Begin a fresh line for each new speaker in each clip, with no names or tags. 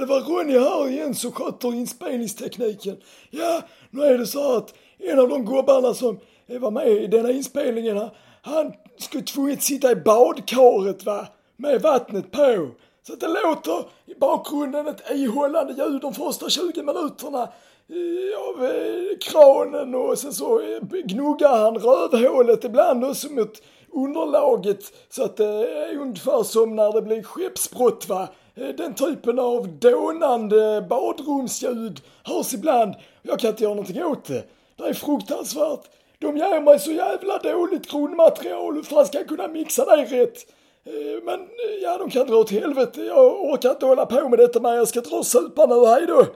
det var Ronny här igen som sköter inspelningstekniken. Ja, nu är det så att en av de gubbarna som var med i denna inspelningen, här, han skulle tvunget sitta i badkaret va, med vattnet på. Så att det låter i bakgrunden ett ihållande ljud de första 20 minuterna eh, av eh, kranen och sen så eh, gnuggar han rövhålet ibland också mot underlaget så att det är ungefär som när det blir skeppsbrott va. Eh, den typen av dånande badrumsljud hörs ibland. Jag kan inte göra någonting åt det. Det är fruktansvärt. De ger mig så jävla dåligt grundmaterial. Hur fan ska jag kunna mixa det rätt? Eh, men eh, ja, de kan dra åt helvete. Jag orkar inte hålla på med detta mer. Jag ska dra och supa nu. Hej då!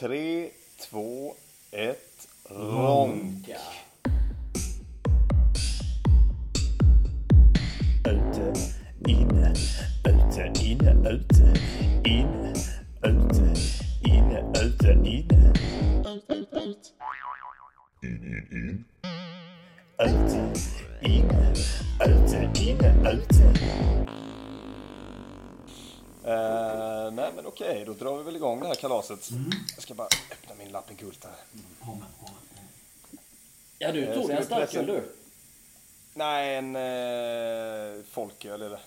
Tre, två, ett, ronk. Inne, ute, inne, ute, inne, ute, inne, ute, inne. Ut, ut, ut. In, in, in. Ute, inne, ute, inne, ute. Eh, nej men okej, då drar vi väl igång det här kalaset. Jag ska bara öppna min lappenkult här.
Ja, du
Eh,
tog den
vi
starköl du.
Nej, en eh, folköl är det.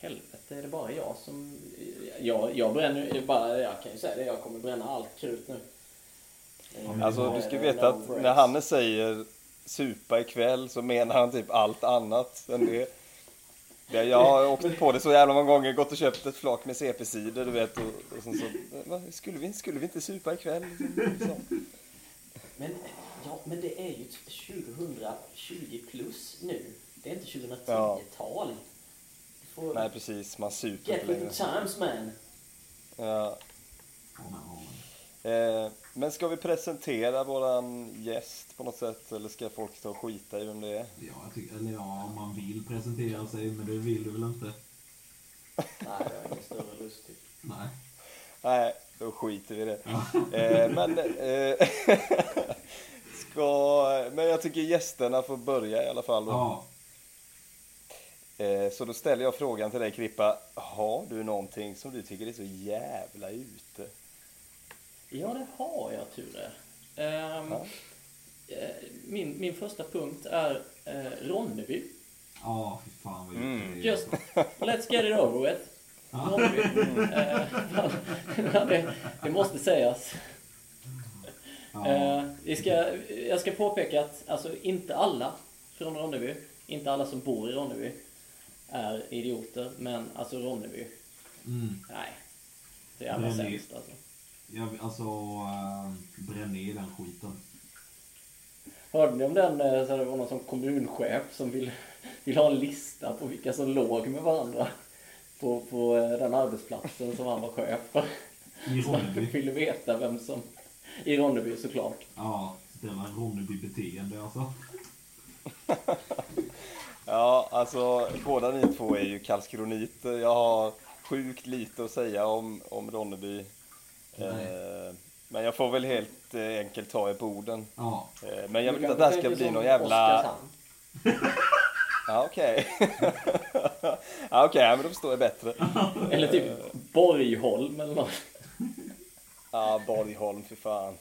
Helvete, är det bara jag som... Jag, jag bränner bara, jag kan ju säga det, jag kommer bränna allt krut nu.
Alltså du ska
Eh,
veta att när Hannes säger supa ikväll så menar han typ allt annat än det. jag har åkt på det så jävla många gånger, gått och köpt ett flak med CP-sidor du vet och, och sen så, va, skulle, vi, skulle vi inte supa ikväll? Så.
Men, ja, men det är ju 2020 plus nu. Det är inte 2010-tal. Du
Nej precis, man super
get
inte längre.
times man.
Ja. Eh, men ska vi presentera våran gäst på något sätt eller ska folk ta och skita i vem det är?
Ja, jag tycker, eller ja, om man vill presentera sig, men det vill du väl inte?
Nej, det har ingen större lust till.
Nej.
Nej, då skiter vi i det. Eh, men, eh, ska, men jag tycker gästerna får börja i alla fall. då.
Ja.
Eh, så då ställer jag frågan till dig Krippa. Har du någonting som du tycker är så jävla ute?
Ja, det har jag, Ture. Ehm,
Ja.
eh, min, min första punkt är eh, Ronneby.
Ja, fy fan vad
Mm.
Just, let's get it over with. Ronneby. Ja, det, det måste sägas.
Ja.
Vi ska, jag ska påpeka att alltså, inte alla från Ronneby, inte alla som bor i Ronneby är idioter, men alltså Ronneby,
Mm.
nej. Det är alla sämst alltså.
Jag, alltså, äh, bränn ner den skiten.
Hörde ni om den, eh, så det var någon som kommunchef som vill, vill ha en lista på vilka som låg med varandra på, på eh, den arbetsplatsen som han var chef för.
I
Så
Ronneby.
ville veta vem som, i Ronneby såklart.
Ja, det var Ronneby-beteende alltså.
Ja, alltså båda ni två är ju karlskroniter. Jag har sjukt lite att säga om, om Ronneby. Eh, men jag får väl helt eh, enkelt ta i borden.
Ja.
Eh, men jag vill inte att det här ska bli någon jävla... Ja, okej. ja, okej, ja, men då förstår jag bättre.
Eller typ Borgholm eller något.
Ja, Borgholm, för fan.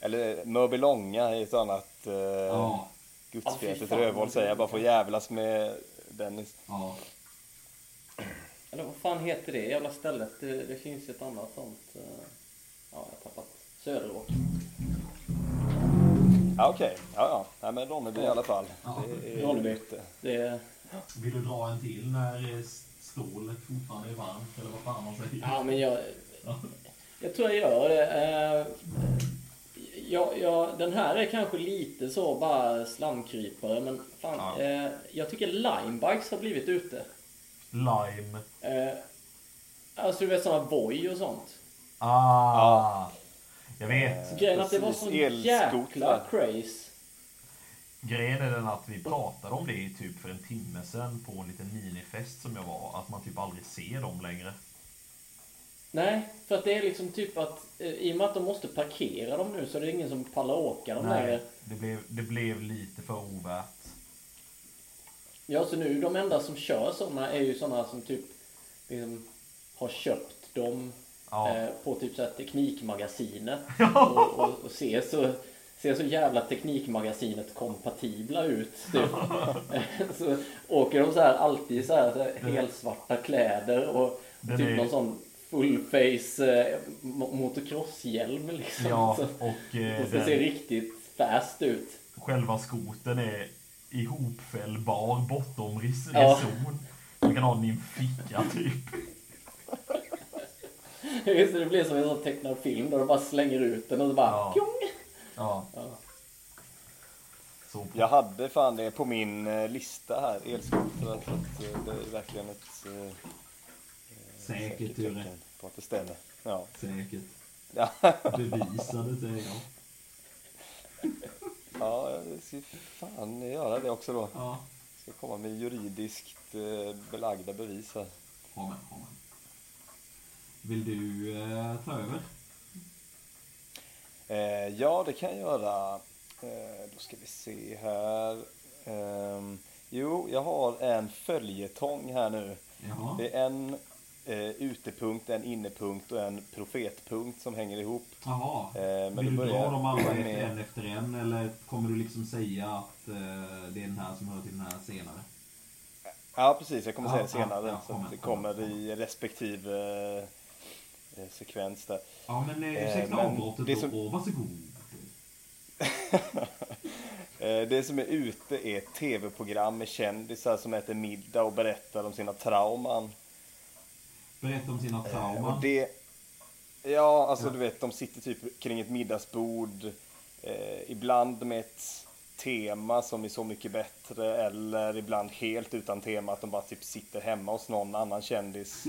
Eller Mörbylånga är ett annat eh,
Ja.
Ja,
gudsfientligt
fy fan.
rövhål säger jag bara för att jävlas med Dennis.
Ja.
Eller vad fan heter det jävla stället? Det, det finns ett annat sånt. eh, Ja, jag har tappat. Söderåk.
Ja, okej. Ja, ja. Nej, men Ronneby i alla fall.
Ja.
Det är
Ronneby. Det,
Vill du dra en till när eh, stålet fortfarande är varmt? Eller vad fan man säger?
ja, men jag... Jag tror jag gör det. Eh, Ja, ja, den här är kanske lite så bara slamkrypare, men fan.
Ja.
Eh, jag tycker Limebugs har blivit ute.
Lime.
Eh, alltså du vet sådana Voi och sånt.
Ah. Jag vet.
Så grejen att det var sån jäkla craze.
Grejen är den att vi pratade om det typ för en timme sedan på en liten minifest som jag var. Att man typ aldrig ser dem längre.
Nej, för att det är liksom typ att eh, i och med att de måste parkera dem nu så är det ingen som pallar åka dem längre.
Det blev, det blev lite för ovärt.
Ja, så nu de enda som kör sådana är ju sådana som typ liksom, har köpt dem
Ja.
eh, på typ så här Teknikmagasinet och, och, och ser så ser så jävla Teknikmagasinet kompatibla ut. Typ. så åker de så här alltid så här, så här helsvarta kläder och
Den
typ
är-
någon sån fullface eh, mo- motocrosshjälm liksom.
Ja,
så,
och eh,
det ska se riktigt fast ut.
själva skoten är ihopfällbar
Ja.
reson. Man kan ha den i en ficka typ.
Just det, det blir som en sån tecknad film där de bara slänger ut den och så bara
Ja. Ja.
Ja.
Så på,
Jag hade fan det på min eh, lista här, elskotrar. Så eh, det är verkligen ett eh,
Säkert Ture.
på att det stämmer. Ja.
Säkert.
Ja,
Bevisade säger jag.
ja jag ska fan göra det också då.
Ja.
Ska komma med juridiskt eh, belagda bevis här.
Har man, har man. Vill du eh, ta över?
Eh, ja, det kan jag göra. Eh, då ska vi se här. Ehm, jo, jag har en följetong här nu.
Jaha.
Det är en eh, utepunkt, en innepunkt och en profetpunkt som hänger ihop.
Jaha.
Eh, men
Vill du
börjar
dra dem alla
med-
en efter en eller kommer du liksom säga att eh, det är den här som hör till den här senare?
Ja, precis. Jag kommer
Ja,
säga det senare.
ja, ja,
så det
kommer,
i respektive eh, sekvens där.
Ja men eh,
Eh,
ursäkta
men
avbrottet
det
då.
som-
Åh, varsågod.
Eh, Det som är ute är ett tv-program med kändisar som äter middag och berättar om sina trauman.
Berätta om sina
Eh,
trauman.
Det, ja, alltså
Ja.
du vet, de sitter typ kring ett middagsbord. Eh, ibland med ett tema som är så mycket bättre eller ibland helt utan tema att de bara typ sitter hemma hos någon annan kändis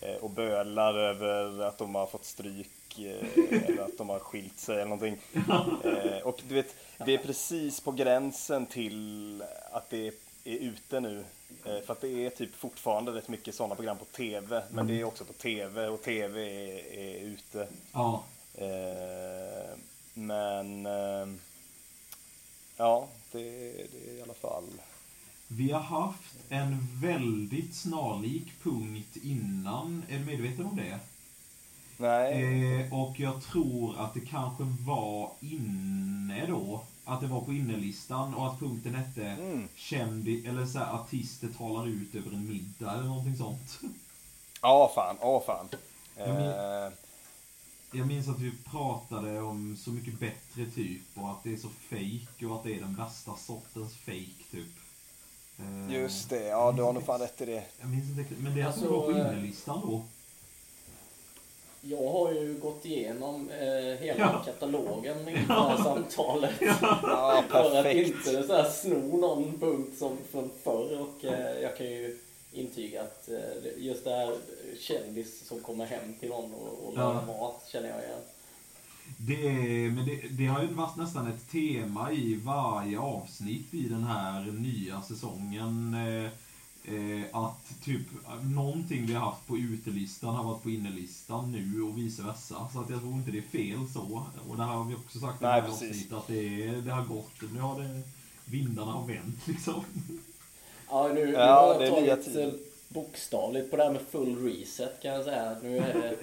eh, och bölar över att de har fått stryk eh, eller att de har skilt sig eller någonting. Eh, och du vet, det är precis på gränsen till att det är ute nu. Eh, för att det är typ fortfarande rätt mycket sådana program på TV. Men det är också på TV och TV är, är ute.
Ja.
Eh, men eh, ja, det, det är i alla fall.
Vi har haft en väldigt snarlik punkt innan. Är du medveten om det?
Nej,
Eh, och jag tror att det kanske var inne då. Att det var på innelistan och att punkten hette
Mm.
kändi, eller så här, artister talar ut över en middag eller någonting sånt.
ja fan, ja fan.
Ja, men-
Eh,
Jag minns att vi pratade om Så mycket bättre typ och att det är så fake och att det är den värsta sortens fake typ. Eh,
just det, ja du har nog fan rätt i det.
Jag minns inte men det
Alltså,
alltså, var på innelistan då.
Jag har ju gått igenom eh, hela
Ja.
katalogen inför det här samtalet.
Ja,
För att inte så här sno någon punkt som från förr och eh, jag kan ju intyga att eh, just det här kändis som kommer hem till någon och, och lagar
Ja.
mat känner jag igen.
Det, är, men det, det har ju varit nästan ett tema i varje avsnitt i den här nya säsongen. Eh, att typ någonting vi har haft på utelistan har varit på innelistan nu och vice versa. Så att jag tror inte det är fel så. Och det här har vi också sagt i
Nej,
varje
precis.
avsnitt att det, är- det har gått. Nu har det, vindarna har vänt liksom.
Ja, nu, nu
Ja,
har
det
tagit
tider.
eh, bokstavligt på det här med full reset kan jag säga. Nu är, det,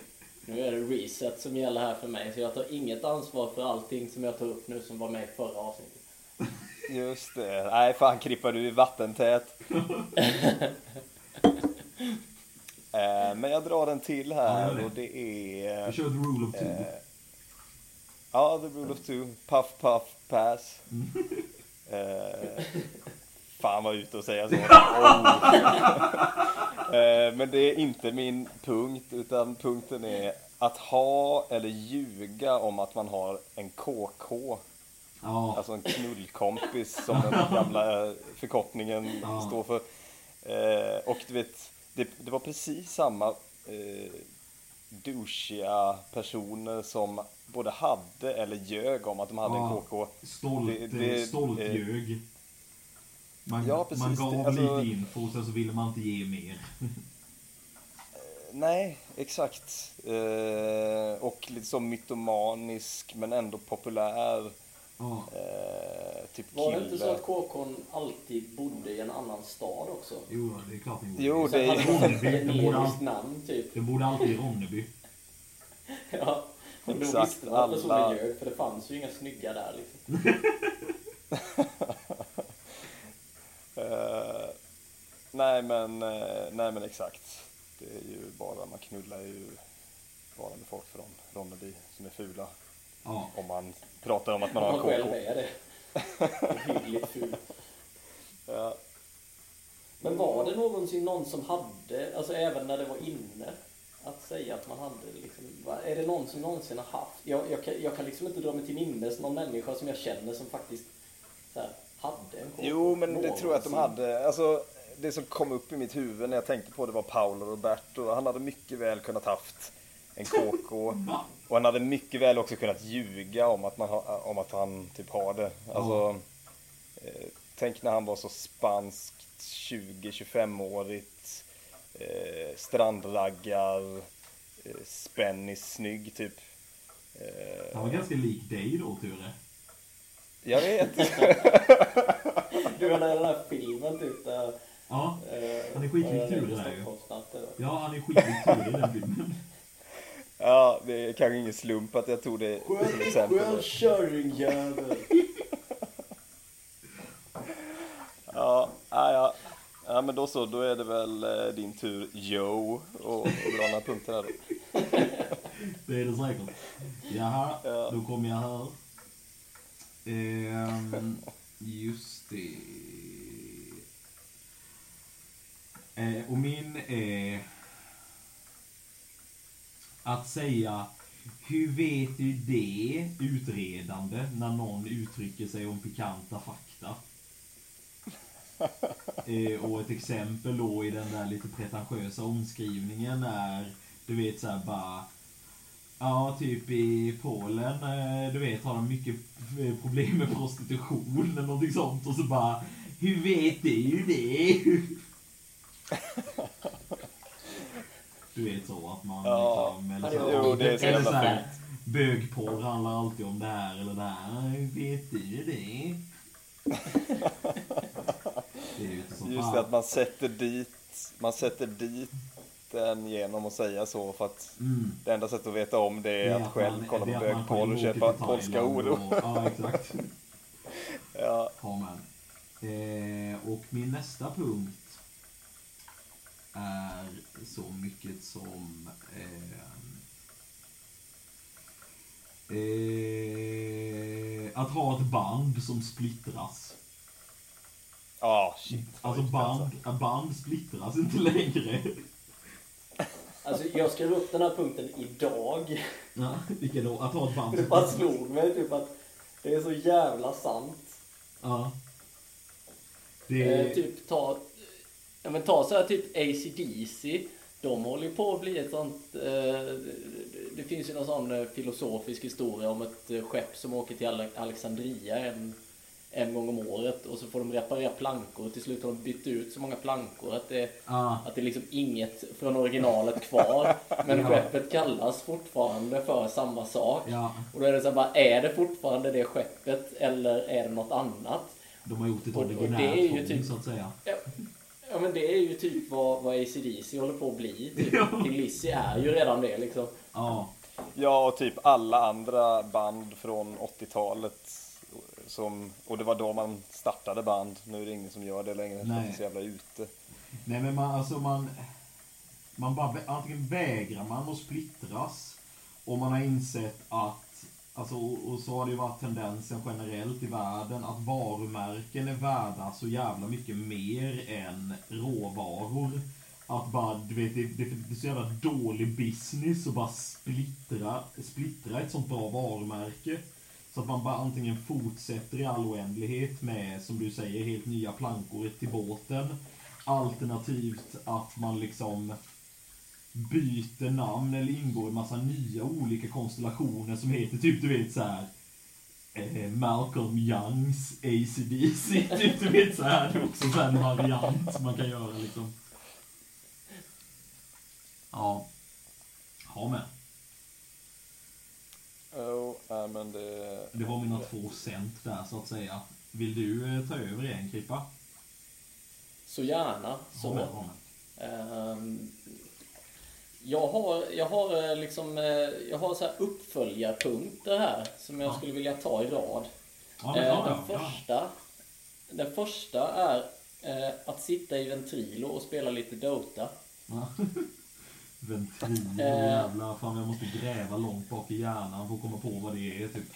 nu är det reset som gäller här för mig. Så jag tar inget ansvar för allting som jag tar upp nu som var med i förra avsnittet.
Just det. Nej, fan Krippa, du är vattentät. Eh, Men jag drar en till
Ja,
här
det.
och det är...
Vi kör the rule of two.
Eh, Ja, The Rule of Two. Puff, puff, pass. Eh, fan vad ute och säga så. Oh. Eh, Men det är inte min punkt, utan punkten är att ha eller ljuga om att man har en KK.
Ja.
Alltså en knullkompis som den gamla eh, förkortningen
Ja.
står för. Eh, och du vet, det, det var precis samma eh, douchiga personer som både hade eller ljög om att de hade en
Ja.
KK.
Stolt,
det- det-
eh, stolt
eh,
ljög. Man,
Ja, precis,
man gav
det- alltså-
lite info sen så ville man inte ge mer.
Nej, exakt. Eh, och lite så mytomanisk men ändå populär.
Ja.
Eh, typ
Var det inte så att KKn alltid bodde i en annan stad också?
Jo, det är klart den gjorde.
Jo, det är
Ronneby. Den borde,
generiskt
all,
namn typ.
den borde alltid i Ronneby.
Ja. Och då
Exakt,
visste de att personen
alla-
ljög, för det fanns ju inga snygga där liksom.
Eh, nej men, eh, nej men exakt. Det är ju bara, man knullar ju bara med folk från Ronneby som är fula.
Ja.
Om man pratar om att man
Om
har
man
en
själv
KK.
är det. Hyggligt ful.
Ja.
Men var det någonsin någon som hade, alltså även när det var inne, att säga att man hade liksom, är det någon som någonsin har haft, jag, jag, kan, jag kan liksom inte dra mig till minnes någon människa som jag känner som faktiskt så här, hade en KK.
Jo men det tror jag att de
någonsin.
hade. Alltså, det som kom upp i mitt huvud när jag tänkte på det var Paolo Roberto. Han hade mycket väl kunnat haft en KK. Och han hade mycket väl också kunnat ljuga om att, man ha, om att han typ har det. Alltså, eh, tänk när han var så spanskt 20-25-årigt. Eh, strandraggar. Eh, spännis, snygg typ. Eh,
Han var ganska lik dig då, Ture.
jag vet.
Du menar den här filmen typ där...
Ja,
Eh,
Han är skitlik
vad
tur,
det
det där ju. Ja han är skitlik Ture i den filmen.
Ja, det är kanske ingen slump att jag tog det som exempel.
Självkörningjävel!
Ja, ja, ja. Ja men då så, då är det väl eh, din tur Joe och, och dra några punkter här då.
Det är det säkert. Jaha,
Ja.
då kommer jag här. Ehm, just det. Eh, och min är att säga hur vet du det utredande när någon uttrycker sig om pikanta fakta? Eh, och ett exempel då i den där lite pretentiösa omskrivningen är, du vet såhär bara Ja, typ i Polen, eh, du vet, har de mycket eh, problem med prostitution eller någonting sånt och så bara Hur vet du det? Du vet så att man
Ja,
liksom, eller
jo,
så,
det är så jävla
här, Bögporr handlar alltid om det här eller det här. Vet du det? Det är ju inte så
Just det att man sätter dit, man sätter dit den genom att säga så för att
Mm.
det enda sättet att veta om det är att själv
man-
kolla
det
på
är
bögporr och köpa polska
och- Ja, exakt.
Ja,
Amen. Eh, och min nästa punkt är så mycket som eh, eh, att ha ett band som splittras.
ah, shit.
Alltså band, band splittras inte längre.
Alltså jag skrev upp den här punkten idag.
Ja, vilka då? Att ha ett band
Det bara slog mig typ att det är så jävla sant.
Ja. Det...
Eh, typ ta, ja, men ta så här typ AC/DC De håller ju på att bli ett sånt... Eh, det- det finns ju någon sån eh, filosofisk historia om ett eh, skepp som åker till Ale- Alexandria en, en gång om året och så får de reparera plankor och till slut har de bytt ut så många plankor att det,
Ja.
att det är liksom inget från originalet kvar. Men
Ja.
skeppet kallas fortfarande för samma sak.
Ja,
Och då är det så här bara, är det fortfarande det skeppet eller är det något annat?
de har gjort ett
det
originärt
är ju
fång,
typ-
så att säga.
Ja, ja men det är ju typ vad, vad AC/DC håller på att bli. Typ.
Ja.
Till Lizzy är ju redan det liksom.
Ja.
Ja, och typ alla andra band från 80-talet. Som, och det var då man startade band. Nu är det ingen som gör det längre.
Nej.
Det är så jävla ute.
Nej men man, alltså man... Man bara, antingen vägrar man att splittras och man har insett att, alltså, och och så har det ju varit tendensen generellt i världen, att varumärken är värda så jävla mycket mer än råvaror. Att bara, du vet, det, det, det är så jävla dålig business att bara splittra, splittra ett sånt bra varumärke. Så att man bara antingen fortsätter i all oändlighet med, som du säger, helt nya plankor till båten. Alternativt att man liksom byter namn eller ingår i massa nya olika konstellationer som heter typ, du vet så här. Eh, Malcolm Youngs ACDC, typ, du vet så här. Det är också så en variant man kan göra liksom. Ja. Ha med.
Jo, nej men det...
Det var mina två cent där så att säga. Vill du eh, ta över igen Krippa?
Så gärna. Så.
Ha med, ha med.
Ehm, jag har, jag har eh, liksom, eh, jag har så här uppföljarpunkter här som jag
Ja.
skulle vilja ta i rad.
Ja,
Eh,
ja,
den, första, den första är eh, att sitta i Ventrilo och spela lite Dota.
Ventrilo,
Eh.
jävlar. Fan, jag måste gräva långt bak i hjärnan för att komma på vad det är. Typ.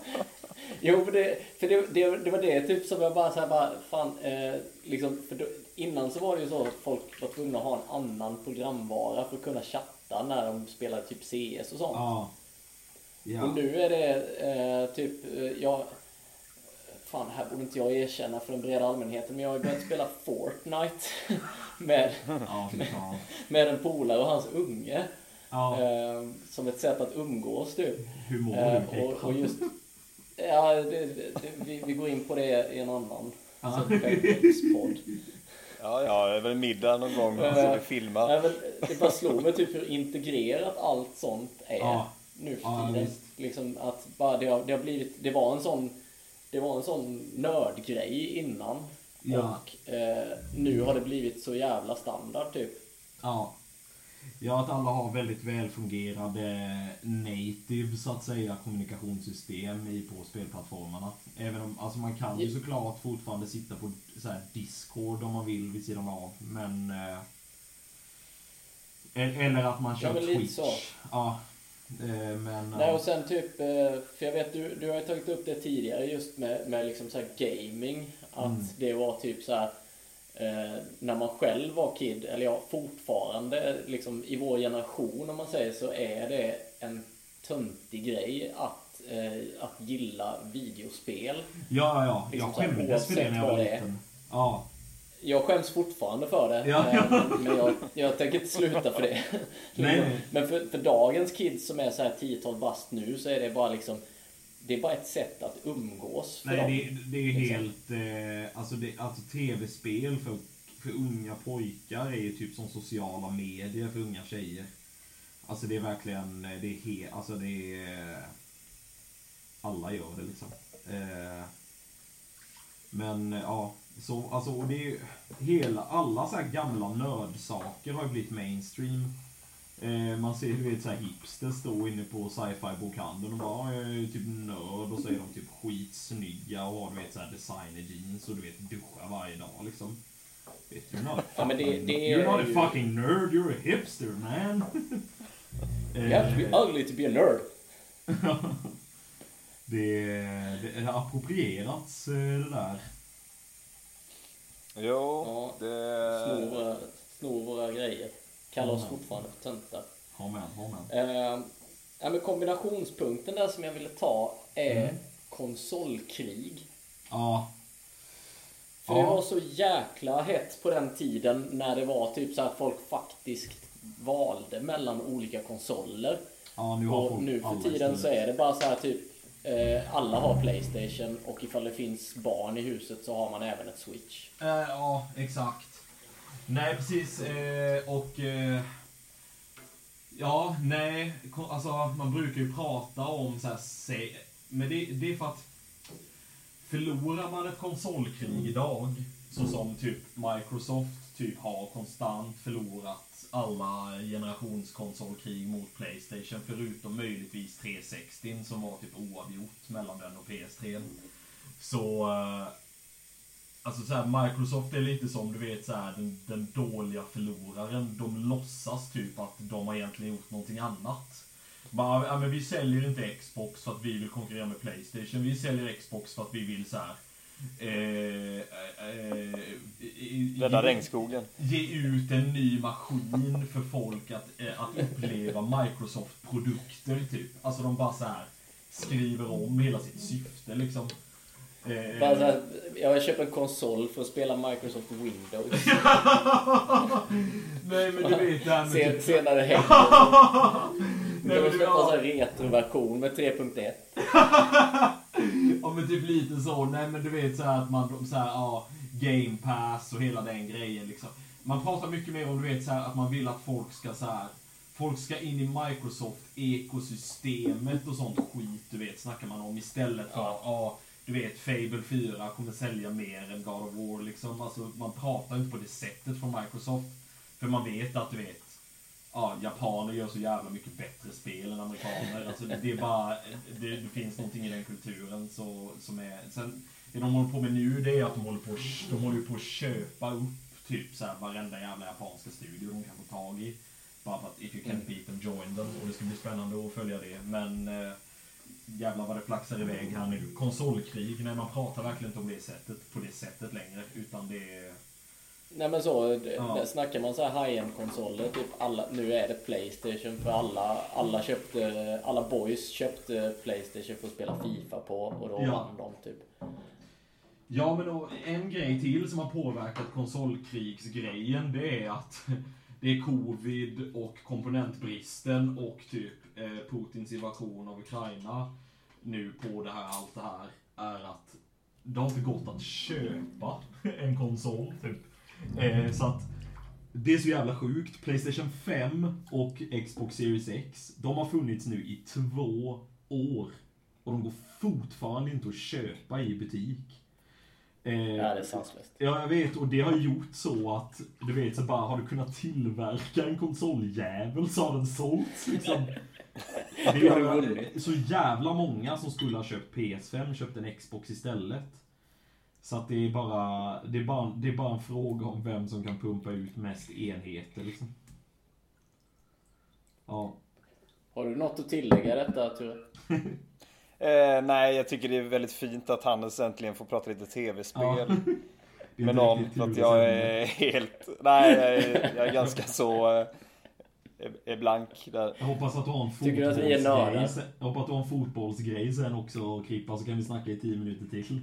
Jo, för det, för det, det, det var det typ som jag bara så här bara, fan, eh, liksom, för innan så var det ju så att folk var tvungna att ha en annan programvara för att kunna chatta när de spelade typ CS och sånt.
Ja.
Och
Ja.
nu är det eh, typ, eh, jag... Fan, här borde inte jag erkänna för den breda allmänheten, men jag har börjat spela Fortnite med,
Ja, fan.
med en polare och hans unge. Eh, som ett sätt att umgås typ.
Hur mår
Eh,
du
och, och just... Ja, det, det, vi, vi går in på det i en annan
Ja.
podd.
Ja, ja, det är väl middag någon gång. Så vi filmar.
Nej, men det bara slog mig typ hur integrerat allt sånt är
Ja.
nu för
Ja,
tiden. liksom att bara det har, det har blivit, det var en sån, det var en sån nördgrej innan.
Ja.
Och eh, nu har det blivit så jävla standard typ.
Ja. Ja, att alla har väldigt välfungerande native, så att säga, kommunikationssystem i, på spelplattformarna. Även om, alltså man kan ju såklart fortfarande sitta på så här, Discord om man vill vid sidan av, men... Eh, e- eller att man kör
Ja, men
Twitch.
så.
Ja. Eh, men...
Nej,
ja.
och sen typ, eh, för jag vet du, du har ju tagit upp det tidigare just med, med liksom så här gaming. Att
Mm.
det var typ så här eh, när man själv var kid, eller ja fortfarande liksom i vår generation om man säger så är det en töntig grej att, eh, att gilla videospel.
Ja, ja,
Liksom
jag skämdes för det när jag var liten. Ja.
Jag skäms fortfarande för det.
Ja.
eh, Men jag, jag tänker inte sluta för det.
Nej.
Men för, för dagens kids som är så här 10-12 bast nu så är det bara liksom Det är bara ett sätt att umgås för
Nej,
dem.
det, det är
Liksom.
helt... Eh, alltså, det, alltså tv-spel för, för unga pojkar är ju typ som sociala medier för unga tjejer. Alltså det är verkligen... eh, Det är helt... Alltså det är... Alla gör det liksom. Eh, men eh, ja, så alltså och det är ju hela, alla så här gamla nördsaker har ju blivit mainstream. Eh, man ser du vet så här hipsters stå inne på sci-fi bokhandeln och bara "Ja, jag är typ nörd och så är de typ skitsnygga och har du vet så här designer jeans och du vet duschar varje dag liksom. Vet du, you're not
Ja, men det- det är
you're not a fucking nerd, you're a hipster man.
You have to be
Eh,
ugly to be a nerd.
det, det har approprierats eh, det där.
Jo,
Ja.
det...
Snor våra, snor våra grejer. Kallar oss fortfarande för töntar.
Ha med, ha med.
Eh, ja, men kombinationspunkten där som jag ville ta är
Mm.
konsolkrig.
Ja.
För
Ja.
det var så jäkla hett på den tiden när det var typ så att folk faktiskt valde mellan olika konsoler.
Ja, nu har
Och nu för tiden så är det bara så här typ eh, alla har Playstation och ifall det finns barn i huset så har man även ett Switch.
Eh, ja, exakt. Nej, precis. Eh, och... Eh, ja, nej. Alltså, man brukar ju prata om så här, se, Men det, det är för att... Förlorar man ett konsolkrig idag, så som typ Microsoft typ har konstant förlorat alla generationskonsolkrig mot Playstation, förutom möjligtvis 360 som var typ oavgjort mellan den och PS3. Så... Eh, Alltså så här, Microsoft är lite som du vet så här, den, den dåliga förloraren. De låtsas typ att de har egentligen gjort någonting annat. Bara, ja, men vi säljer inte Xbox för att vi vill konkurrera med Playstation. Vi säljer Xbox för att vi vill så här. Eh, eh, eh,
Rädda
ge-
regnskogen.
Ge ut en ny maskin för folk att, eh, att uppleva Microsoft-produkter typ. Alltså de bara så här skriver om hela sitt syfte liksom. Eh,
Bara jag köper en konsol för att spela Microsoft Windows.
Nej men du vet det här med
Sen,
typ...
senare hem.
Nej, men
en
ja,
här retroversion med 3.1.
ja men typ lite så, nej men du vet så här att man så här, ja, game pass och hela den grejen liksom. Man pratar mycket mer om du vet så här att man vill att folk ska så här folk ska in i Microsoft-ekosystemet och sånt skit, du vet, snackar man om istället för att, ja, du vet, Fable 4 kommer sälja mer än God of War liksom. Alltså, man pratar inte på det sättet från Microsoft. För man vet att, du vet, ja, japaner gör så jävla mycket bättre spel än amerikaner. Alltså, det, är bara, det, det finns någonting i den kulturen så, som är... Sen, det de håller på med nu, det är att de håller på, de håller på att köpa upp typ så här varenda jävla japanska studio de kan få tag i. Bara för att if you can't beat them, join them. Och det ska bli spännande att följa det. Men eh, jävlar vad det flaxar iväg här nu. Konsolkrig, nej man pratar verkligen inte om det sättet, på det sättet längre. Utan det är...
Nej men så, det,
Ja.
snackar man så här high-end konsoler, typ alla, nu är det Playstation för alla, alla köpte, alla boys köpte Playstation för att spela FIFA på och då
Ja.
vann de typ.
Ja, men då, en grej till som har påverkat konsolkrigsgrejen, det är att det är covid och komponentbristen och typ eh, Putins invasion av Ukraina nu på det här, allt det här, är att det har inte gått att köpa en konsol, typ. Eh, så att det är så jävla sjukt. Playstation 5 och Xbox Series X, de har funnits nu i två år. Och de går fortfarande inte att köpa i butik. Eh,
Ja, det är sanslöst.
Ja, jag vet. Och det har gjort så att, du vet, så bara har du kunnat tillverka en konsoljävel så har den sålts liksom. Det
Då har
så jävla många som skulle ha köpt PS5, köpt en Xbox istället. Så att det är bara, det är bara, det är bara en fråga om vem som kan pumpa ut mest enheter liksom. Ja.
Har du något att tillägga i detta Ture?
Eh, nej, jag tycker det är väldigt fint att Hannes äntligen får prata lite tv-spel.
Ja.
Med någon. För att jag är helt... Nej, jag är, jag är ganska så... Är, blank där.
Jag hoppas att du har en fotbollsgrej Jag hoppas att du har en fotbollsgrej sen också, Krippa, så kan vi snacka i 10 minuter till.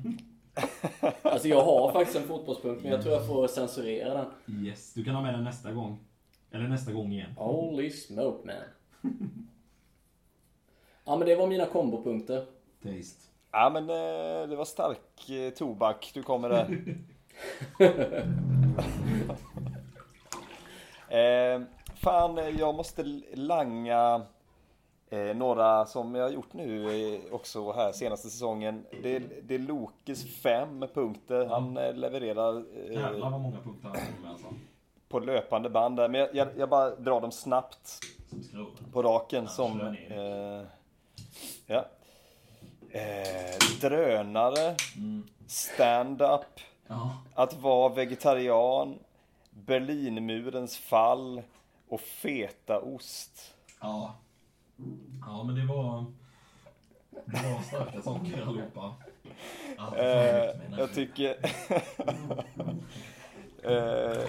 Alltså jag har faktiskt en fotbollspunkt men jag tror jag får censurera den.
Yes, du kan ha med den nästa gång. Eller nästa gång igen.
Holy smoke man. Ja men det var mina kombopunkter.
Taste.
Ja, men eh, det var stark eh, tobak du kommer där. eh, fan, eh, jag måste langa eh, några som jag har gjort nu eh, också här senaste säsongen. Det, det är Lokes fem punkter. Han eh, levererar eh,
Jävlar vad många punkter han har med alltså.
på löpande band där. Men jag, jag, jag bara drar dem snabbt
Som skrov.
på raken
Ja,
som... Eh, ja. Eh, drönare, stand-up,
Ja.
att vara vegetarian, Berlinmurens fall och fetaost.
Ja. Ja, men det var... Det var starka saker allihopa. Ja,
Eh, jag tycker... eh,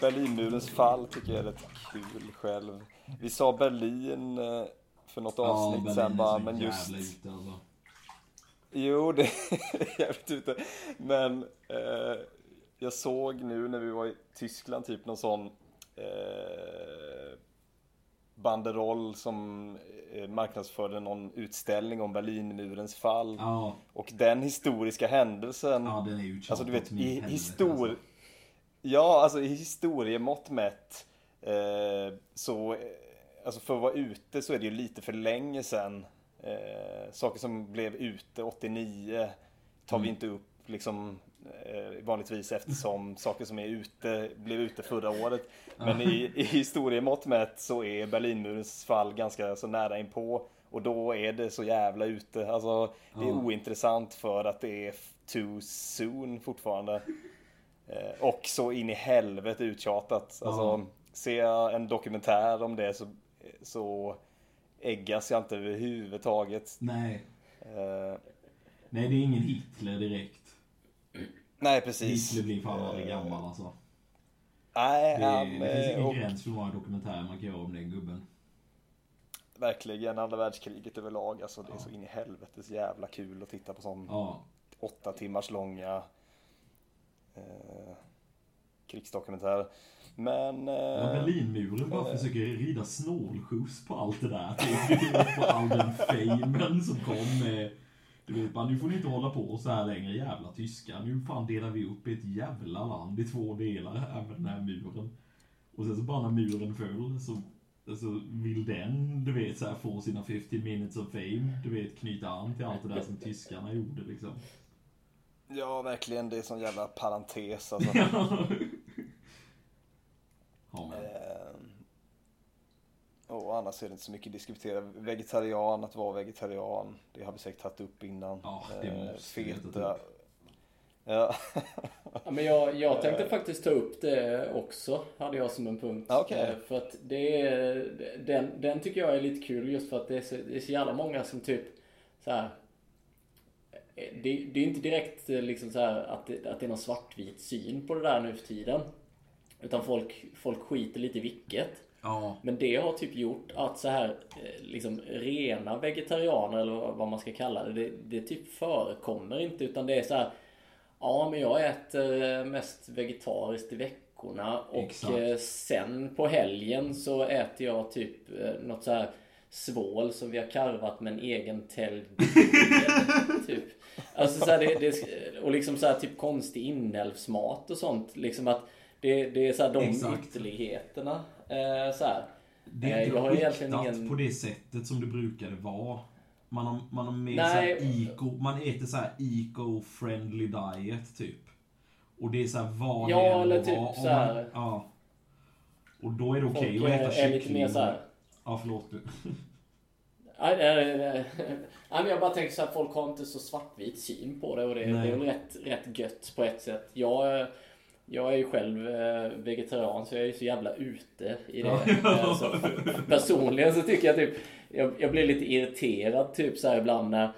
Berlinmurens fall tycker jag är rätt kul själv. Vi sa Berlin eh, för något avsnitt sen bara, men just...
Ute, alltså.
Jo, det är jävligt ute. Men eh, jag såg nu när vi var i Tyskland typ någon sån eh, banderoll som eh, marknadsförde någon utställning om Berlinmurens fall.
Ja,
Och den historiska händelsen.
ja, den är ju
Alltså du vet, i histor...
alltså.
Ja, alltså i historiemått mätt eh, så, eh, alltså för att vara ute så är det ju lite för länge sedan. Eh, saker som blev ute 89 tar vi
Mm.
inte upp liksom vanligtvis eftersom saker som är ute blev ute förra året. Men i, i historiemått mätt så är Berlinmurens fall ganska så nära inpå och då är det så jävla ute. Alltså det är ointressant för att det är too soon fortfarande. Eh, och så in i helvete uttjatat. Alltså, ser jag en dokumentär om det så, så äggas jag inte överhuvudtaget.
Nej,
Eh,
nej, det är ingen Hitler direkt.
Nej, precis.
Hitler blir fan
Eh,
aldrig gammal alltså.
Nej,
Det,
han,
det finns
eh,
ingen
och
gräns för hur många dokumentärer man kan göra om den gubben.
verkligen andra världskriget överlag. Alltså, det är så in i helvetes jävla kul att titta på sån
Ja,
åtta timmars långa eh, krigsdokumentärer. Men...
Ja,
Eh,
Berlinmuren bara försöker rida snålskjuts på allt det där. Typ, på all den famen som kom med... Du vet bara, nu får ni inte hålla på så här längre jävla tyskar. Nu fan delar vi upp ett jävla land i två delar här med den här muren. Och sen så bara när muren föll så Alltså, vill den, du vet, så här, få sina 50 minutes of fame, du vet, knyta an till allt det där som tyskarna gjorde liksom.
Ja, verkligen. Det är sån jävla parentes alltså.
Ja, men.
Och annars är det inte så mycket att diskutera. Vegetarian, att vara vegetarian. Det har vi säkert tagit upp innan.
Ja, det ta
Feta. Ja.
Ja, men jag, jag tänkte faktiskt ta upp det också, hade jag som en punkt.
Okej.
Eh, För att det är, den, den tycker jag är lite kul just för att det är så, det är så jävla många som typ så här. eh, Det, det är inte direkt eh, liksom så här att det, att det är någon svartvit syn på det där nu för tiden. Utan folk, folk skiter lite i vilket.
Ja,
Men det har typ gjort att så här eh, liksom rena vegetarianer eller vad man ska kalla det, det, det typ förekommer inte utan det är så här Ja men jag äter eh, mest vegetariskt i veckorna och
Exakt.
eh, sen på helgen så äter jag typ något så här svål som vi har karvat med en egen tälj typ. Alltså så här, det, det, och liksom så här typ konstig inälvsmat och sånt. Liksom att det, det är så här de
Exakt.
ytterligheterna. Eh, så här.
det är
Eh,
inte
jag
skiktat
ingen-
på det sättet som det brukade vara. Man har, man har mer
Nej.
såhär eco, man äter såhär eco-friendly diet typ. Och det är såhär vad
Ja,
det
eller typ
vara. Om
så här-
man- Ja. Och då är det okej att äta
är, är lite
kyckling.
mer så här.
Ja, förlåt du.
Nej, nej, nej. Men jag bara tänker så här, folk har inte så svartvit syn på det och det, det är väl rätt, rätt gött på ett sätt. Jag, jag är ju själv eh, vegetarian så jag är ju så jävla ute i det. Eh, Så personligen så tycker jag typ, jag, jag blir lite irriterad typ så här ibland när,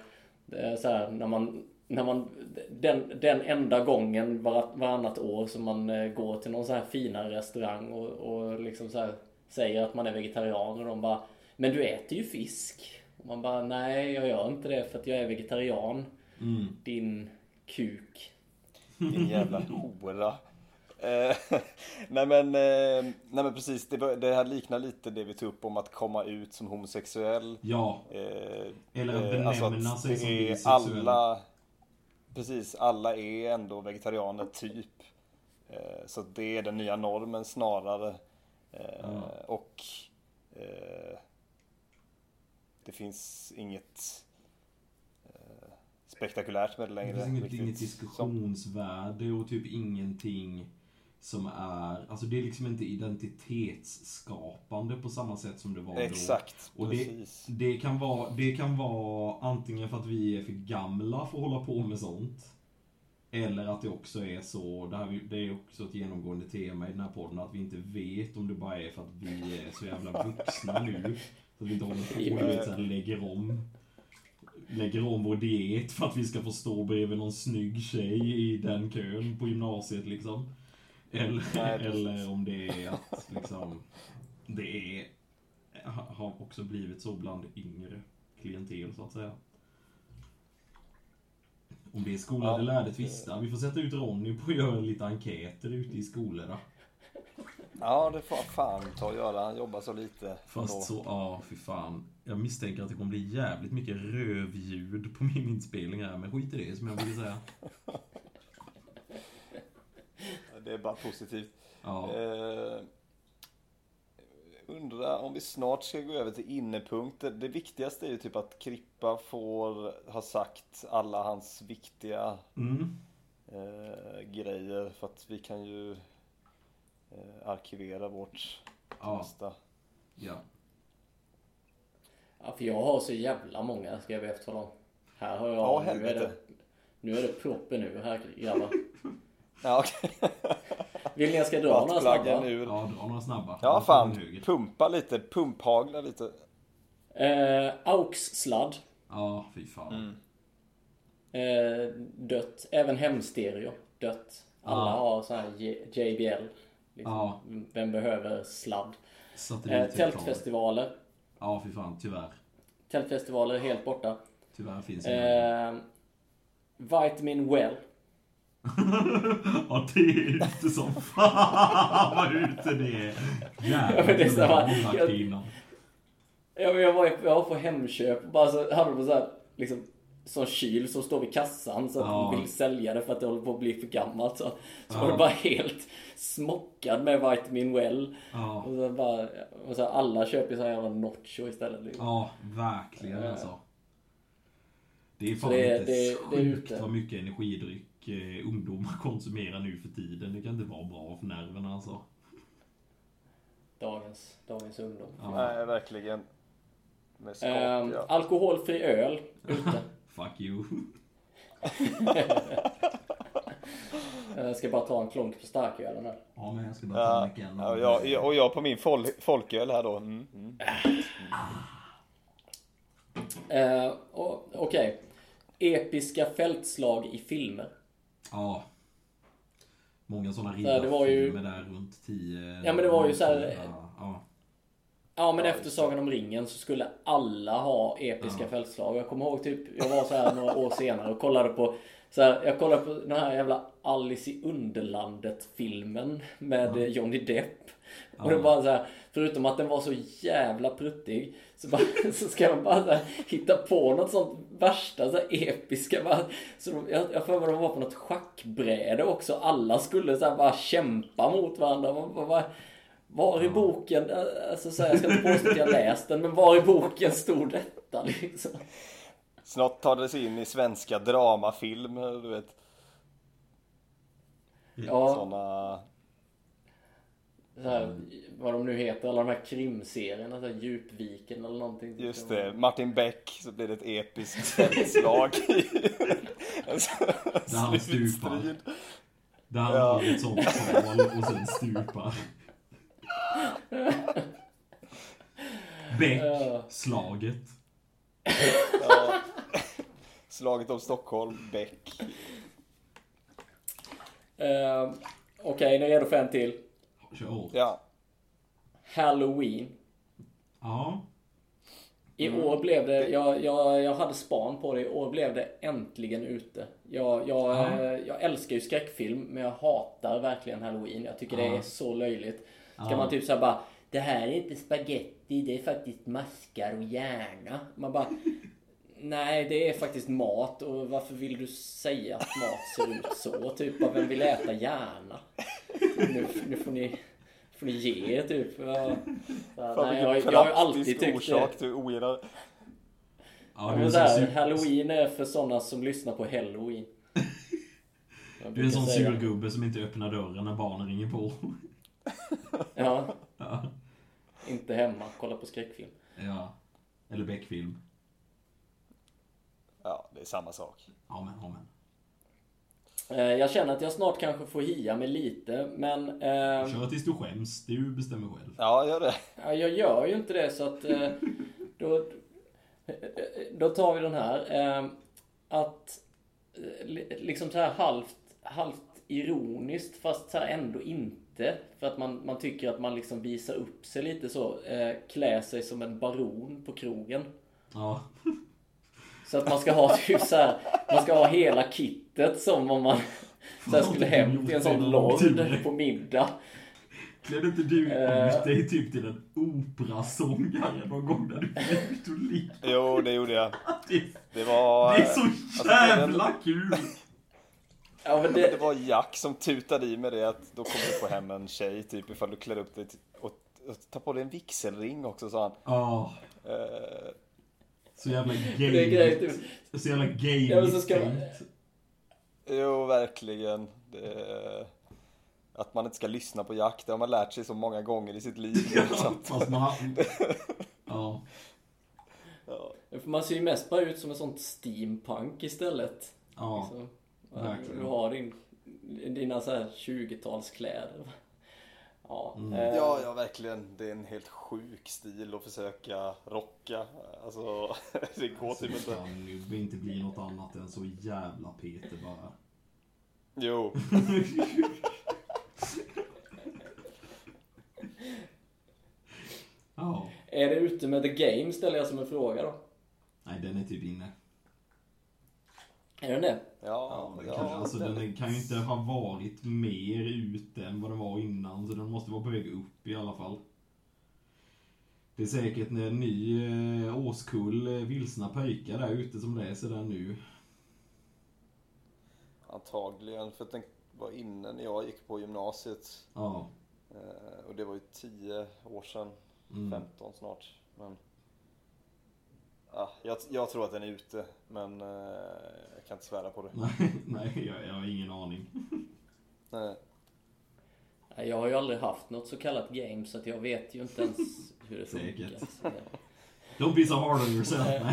eh, så här, när man när man, den, den enda gången var, varannat år som man går till någon så här finare restaurang och, och liksom så här säger att man är vegetarian och de bara Men du äter ju fisk. Och man bara nej jag gör inte det för att jag är vegetarian.
Mm.
Din kuk.
Din jävla hora. Eh, nej, men, eh, nej men precis, det, det här liknar lite det vi tog upp om att komma ut som homosexuell.
Ja,
Eh,
Eller att
eh, alltså
benämna
att
sig
det
som bisexuell.
alla Precis, alla är ändå vegetarianer typ. Eh, så det är den nya normen snarare. Eh,
Ja.
Och det finns inget spektakulärt med det
det
längre.
finns inget, inget diskussionsvärde och typ ingenting som är, alltså det är liksom inte identitetsskapande på samma sätt som det var då.
Exakt,
Och det,
precis.
det, kan vara, det kan vara antingen för att vi är för gamla för att hålla på med sånt. Eller att det också är så, det, här, det är också ett genomgående tema i den här podden, att vi inte vet om det bara är för att vi är så jävla vuxna nu. Så att vi inte håller på och så här, lägger om lägger om vår diet för att vi ska få stå bredvid någon snygg tjej i den kön på gymnasiet liksom. Eller,
Nej,
eller om det är att liksom, det är, ha- har också blivit så bland yngre klientel så att säga. Om det är skolade
Ja.
lärde tvista. Vi får sätta ut Ronny på att göra lite enkäter ute i skolorna.
Ja, det får fan ta och göra. Han jobbar så lite.
Fast
ändå.
så, ja, fy fan. Jag misstänker att det kommer bli jävligt mycket rövljud på min inspelning här, men skit i det som jag ville säga.
Det är bara positivt.
Ja.
Eh, undrar om vi snart ska gå över till innepunkter. Det viktigaste är ju typ att Krippa får ha sagt alla hans viktiga
Mm.
eh, grejer. För att vi kan ju eh, arkivera vårt
Ja.
nästa.
Ja.
Ja, för jag har så jävla många ska jag efter dem. Här har jag...
Ja,
nu, är det, nu är det proppen ur här grabbar.
Ja, okej.
Vill ni jag ska dra några snabba?
ur.
Ja, dra några snabba.
Ja, fan. Pumpa lite. Pumphagla lite.
Eh, AUX-sladd.
Ja, fy fan.
Eh, dött. Även hemstereo. Dött. Alla
Ja.
har sån här JBL. Liksom.
Ja.
Vem behöver sladd? Eh, tältfestivaler.
Ja, fy fan. Tyvärr.
Tältfestivaler är helt borta.
Tyvärr finns det
Eh, Vitamin Well.
Ja, det är ute som fan vad ute det är. Jävlar, sagt
jag-
innan.
Ja, men jag var, jag var på Hemköp och bara så hade de så här, liksom sån kyl som står vid kassan så att
Ja.
de vill sälja det för att det håller på att bli för gammalt. Så, så
Ja.
var det bara helt smockad med Vitamin Well.
Ja,
Och så bara, och så alla köper så här jävla Nacho istället. Liksom.
ja verkligen alltså. Det är fan
det-
inte
det- det är
sjukt vad mycket energidryck eh, ungdomar konsumerar nu för tiden. Det kan inte vara bra för nerverna alltså.
Dagens, dagens ungdom.
Ja.
Nej, verkligen. Med skap,
Ehm,
ja.
alkoholfri öl ute.
Fuck you.
Jag ska bara ta en klonk på starkölen här.
Ja, men jag ska bara ta
Ja,
mycket en.
ja, och jag, och jag på min fol, folköl här då. Mm, mm.
Och- Okej. Episka fältslag i filmer.
Ja. Många sådana
ju-
riddarfilmer där runt 10.
Ja, men det var ju så här-
Ja.
Ja men efter Sagan om ringen så skulle alla ha episka
Ja.
fältslag. Jag kommer ihåg typ, jag var så här några år senare och kollade på så här, jag kollade på den här jävla Alice i Underlandet filmen med
Ja.
Johnny Depp. Och
Ja.
det var så här, förutom att den var så jävla pruttig så, bara, så ska de bara här, hitta på något sånt värsta så här episka. Bara, så de, jag jag får mig de var på något schackbräde också. Alla skulle så här bara kämpa mot varandra. Man bara, bara, var i boken, alltså så här, jag ska inte påstå att jag läst den, men var i boken stod detta liksom?
Snart tar det sig in i svenska dramafilmer, du vet.
Ja,
Såna...
så här, vad de nu heter, alla de här krimserierna, så här, Djupviken eller någonting.
Just det, Martin Beck, så blir det ett episkt fältslag. alltså,
Där han stupar. Där han
Ja.
har ett sånt tal och sen stupar. Beck, slaget.
Slaget om Stockholm, Beck.
Eh, Okej, ni är redo för en till?
Kör.
Ja.
Halloween.
Ja.
I år blev det, jag, jag, jag hade span på det, i år blev det äntligen ute. Jag, jag,
Ja.
eh, jag älskar ju skräckfilm, men jag hatar verkligen halloween. Jag tycker det
Ja.
är så löjligt. Ska
Ja.
man typ såhär bara, det här är inte spaghetti, det är faktiskt maskar och hjärna. Man bara, nej det är faktiskt mat och varför vill du säga att mat ser ut så? Typ, vem vill äta hjärna? Nu, nu får ni, får ni ge er typ. Ja,
Fan,
nej, jag, jag har ju alltid tyckt
orsak
det.
till ogillar.
Ja, du,
men
sur,
Halloween är för sådana som lyssnar på Halloween.
Du är en sån
säga.
surgubbe som inte öppnar dörren när barnen ringer på.
Ja,
Ja.
inte hemma, kolla på skräckfilm.
ja. Eller Beck-film.
Ja, det är samma sak.
Ja men, ja men.
Eh, Jag känner att jag snart kanske får hia mig lite, men eh,
Kör tills du skäms. Du bestämmer själv.
Ja, gör det.
ja, jag gör ju inte det så att eh, då, då tar vi den här. Eh, Att eh, li- liksom så här halvt, halvt ironiskt fast så här ändå inte. För att man, man tycker att man liksom visar upp sig lite så. Eh, klä sig som en baron på krogen.
Ja.
Så att man ska ha typ så här, man ska ha hela kittet som om man så här skulle hem till en sån lord på middag.
Klädde inte du
Eh.
ut dig typ till en operasångare någon gång när du och lekte?
Jo, det gjorde jag.
Det,
Det var...
det är så
alltså,
jävla kul!
Ja men
Det
det,
var Jack som tutade i med det att då kommer du få hem en tjej typ ifall du klär upp dig och, och tar på dig en vigselring också sa han.
Ja,
Eh,
så jävla
är
gay.
typ.
Så jävla gay
Ja, så ska man-
jo, verkligen. Det, att man inte ska lyssna på Jack, det har man lärt sig så många gånger i sitt liv. Att-
Fast man har... Ja.
ja.
För man ser ju mest bara ut som en sån steampunk istället.
Ja.
Liksom.
verkligen.
Du har din, dina så här 20-talskläder. Ja.
Mm.
eh,
ja, ja, verkligen. Det är en helt sjuk stil att försöka rocka. Alltså, det går typ
Så
inte.
kan ju inte bli något annat än så jävla Peter bara.
Jo,
Ja.
Är det ute med The Game ställer jag som en fråga då.
Nej, den är typ inne.
Är den det?
ja,
Ja, den,
ja.
kan, alltså, den kan ju inte ha varit mer ute än vad den var innan, så den måste vara på väg upp i alla fall. Det är säkert en ny eh, årskull eh, vilsna pojkar där ute som läser den nu.
Antagligen, för att den var inne när jag gick på gymnasiet.
Ja.
Eh, och det var ju 10 år sedan,
Mm.
15 snart. Men, ja, jag, jag tror att den är ute, men eh, jag kan inte svära på det.
Nej, nej jag, jag har ingen aning.
Nej.
Jag har ju aldrig haft något så kallat game så att jag vet ju inte ens hur det funkar.
Säkert. Don't be so hard on yourself.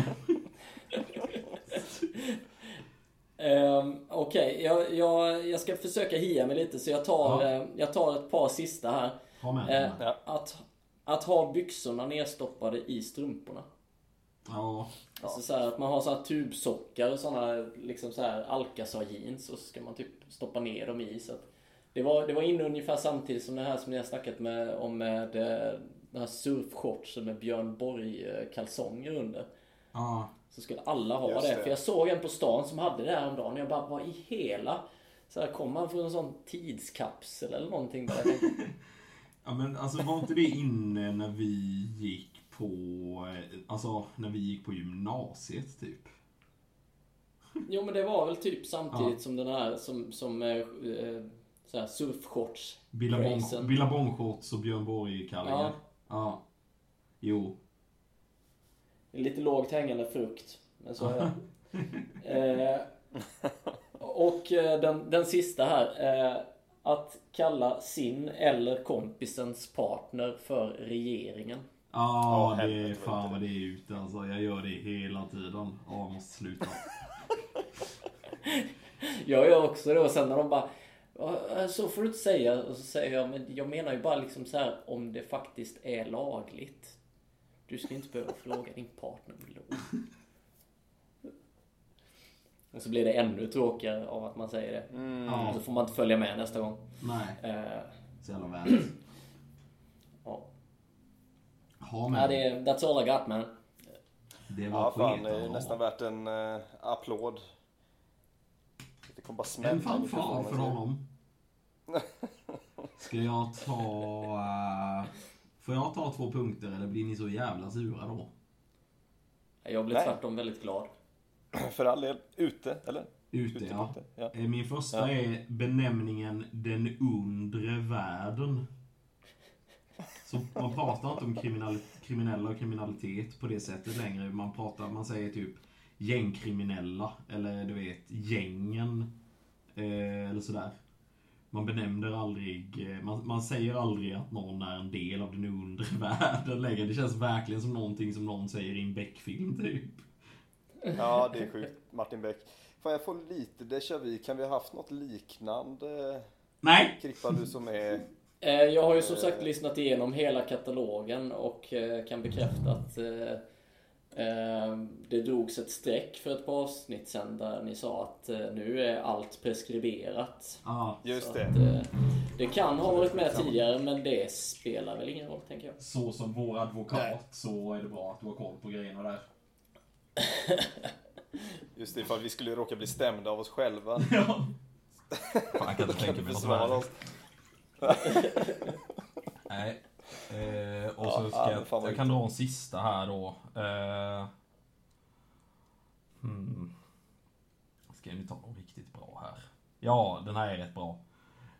Ehm, Okej, jag, jag, jag ska försöka hia mig lite så jag tar,
Ja.
eh, jag tar ett par sista här.
Ha med
Eh,
den.
Ja.
att, att ha byxorna nedstoppade i strumporna.
Ja.
Alltså så här, att man har så här tubsockar och såna liksom så här Alcazar jeans och så ska man typ stoppa ner dem i så att det var, det var inne ungefär samtidigt som det här som ni har snackat med, om med eh, den här surfshortsen med Björn Borg eh, kalsonger under.
Ja.
Så skulle alla ha det.
det.
För jag såg en på stan som hade det här om dagen och jag bara, vad i hela... Så här, kom han från en sån tidskapsel eller någonting tänkte,
Ja men alltså var inte det inne när vi gick på, eh, alltså när vi gick på gymnasiet typ?
Jo men det var väl typ samtidigt
Ja.
som den här som, som eh, eh, så här surfshorts.
Billabongshorts och Björn Borg-kallingar.
Ja.
ja. Jo.
Lite lågt hängande frukt. Men så är det. eh, och eh, den, den sista här. Eh, att kalla sin eller kompisens partner för regeringen.
Ja,
Ja,
det är fan vad det är ute alltså. Jag gör det hela tiden. Ja, jag måste sluta.
Jag gör också det och sen när de bara "Ja, Så får du inte säga. Och så säger jag, men jag menar ju bara liksom så här om det faktiskt är lagligt. Du ska inte behöva fråga din partner om lov. Och så blir det ännu tråkigare av att man säger det.
Mm.
Ja.
Och så får man inte följa med nästa gång.
Nej,
Eh,
så jävla värdigt.
Ja. Ja, det är, that's all I got man.
Det var
Ja, fan, det är nästan värt en uh, applåd. Det kommer bara smälla
En fanfar för
så-
honom. Ska jag ta... eh, får jag ta två punkter eller blir ni så jävla sura då?
Jag blir
Nej.
tvärtom väldigt glad.
För all del, ute, eller?
Ute, ja.
ute, ja.
Eh, Min första
Ja.
är benämningen den undre världen. Så man pratar inte om kriminal, kriminella och kriminalitet på det sättet längre. Man pratar, man säger typ gängkriminella eller du vet gängen. Eh, eller sådär. Man benämner aldrig, eh, man, man säger aldrig att någon är en del av den undre världen längre. Det känns verkligen som någonting som någon säger i en Beck-film typ.
Ja, det är sjukt. Martin Beck. Får jag få lite déjà vu? Kan vi ha haft något liknande?
Nej!
Krippa, du som är...
Eh, Jag har ju som sagt lyssnat igenom hela katalogen och eh, kan bekräfta att eh, det drogs ett streck för ett par avsnitt sen där ni sa att nu är allt preskriberat.
Ja,
Just det.
Att, det kan ha varit med tidigare men det spelar väl ingen roll tänker jag.
så som vår advokat
Nej.
så är det bra att du har koll på grejerna där.
Just det, ifall vi skulle råka bli stämda av oss själva.
Ja.
Fan, jag kan inte tänka mig något värre. Nej. Eh, och
Ja,
så
ja,
ska
men
jag, jag kan dra en sista här då. Eh, hmm. Ska ni ta någon riktigt bra här? Ja, den här är rätt bra.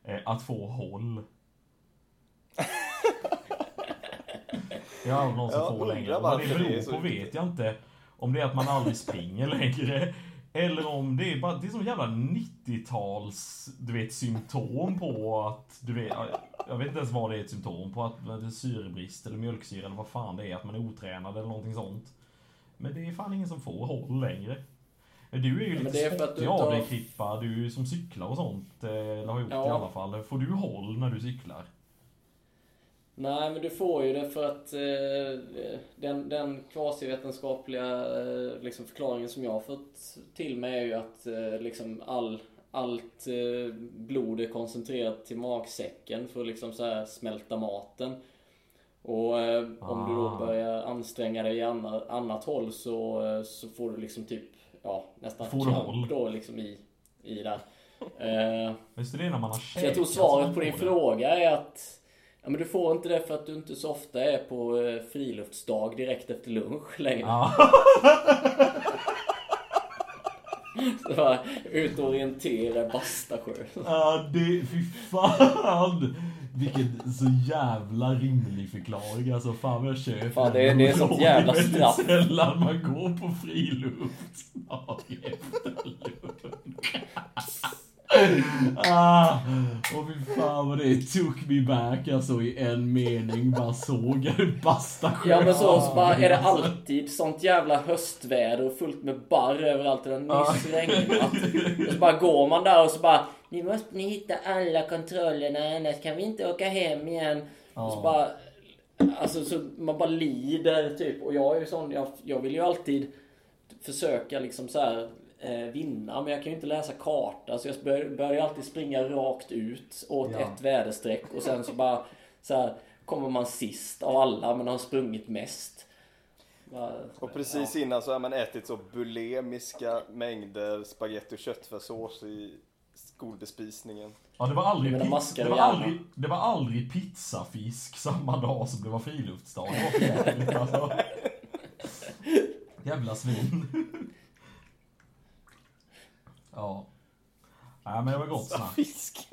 Eh, att få håll. Jag har någon som
Ja,
får längre. Vad det
det är
beror på vet jag inte. Om det är att man aldrig springer längre. Eller om det är bara, det är som jävla 90-tals, du vet, symptom på att, du vet, jag vet inte ens vad det är ett symptom på, att det är syrebrist eller mjölksyra eller vad fan det är, att man är otränad eller någonting sånt. Men det är fan ingen som får håll längre. Du är ju
Ja,
lite
det är du
sportig av dig Klippa, du som cyklar och sånt, eh, eller har gjort
Ja.
i alla fall. Får du håll när du cyklar?
Nej, men du får ju det för att eh, den, den kvasivetenskapliga eh, liksom förklaringen som jag har fått till mig är ju att eh, liksom all, allt eh, blod är koncentrerat till magsäcken för att liksom så här smälta maten. Och eh, om du då
Ah.
börjar anstränga dig i annat, annat håll så, eh, så får du liksom typ, ja nästan
Får
kramp då liksom i, i där. Eh,
Visst är det när man har
så jag tror svaret på din fråga är att Ja men du får inte det för att du inte så ofta är på eh, friluftsdag direkt efter lunch längre.
Ja.
Så bara, ut och orientera Bastasjö.
Ja, det, fy fan! Vilken så jävla rimlig förklaring. Alltså fan vad jag köper
Fan, det är- det är sånt jävla straff.
sällan man går på friluftsdag efter lunch. ah, och fy fan vad det took me back alltså i en mening. Bara såg jag Bastasjö.
Ja men så, så bara är det alltid sånt jävla höstväder och fullt med barr överallt och det har nyss regnat. Och så bara går man där och så bara Nu måste ni hitta alla kontrollerna annars kan vi inte åka hem igen. Och så
Ja.
bara Alltså så man bara lider typ. Och jag är ju sån, jag, jag vill ju alltid försöka liksom så här vinna. Men jag kan ju inte läsa karta. Så jag bör, börjar alltid springa rakt ut åt
Ja.
ett väderstreck. Och sen så bara så här kommer man sist av alla men har sprungit mest. Bara,
Och precis innan så har man ätit så bulemiska mängder spaghetti och köttfärssås i skolbespisningen.
Ja, det var aldrig, det, var aldrig, det var aldrig pizzafisk samma dag som det var friluftsdag. Det var alltså. Jävla svin. Ja. Nej men det var gott snack.
Fisk!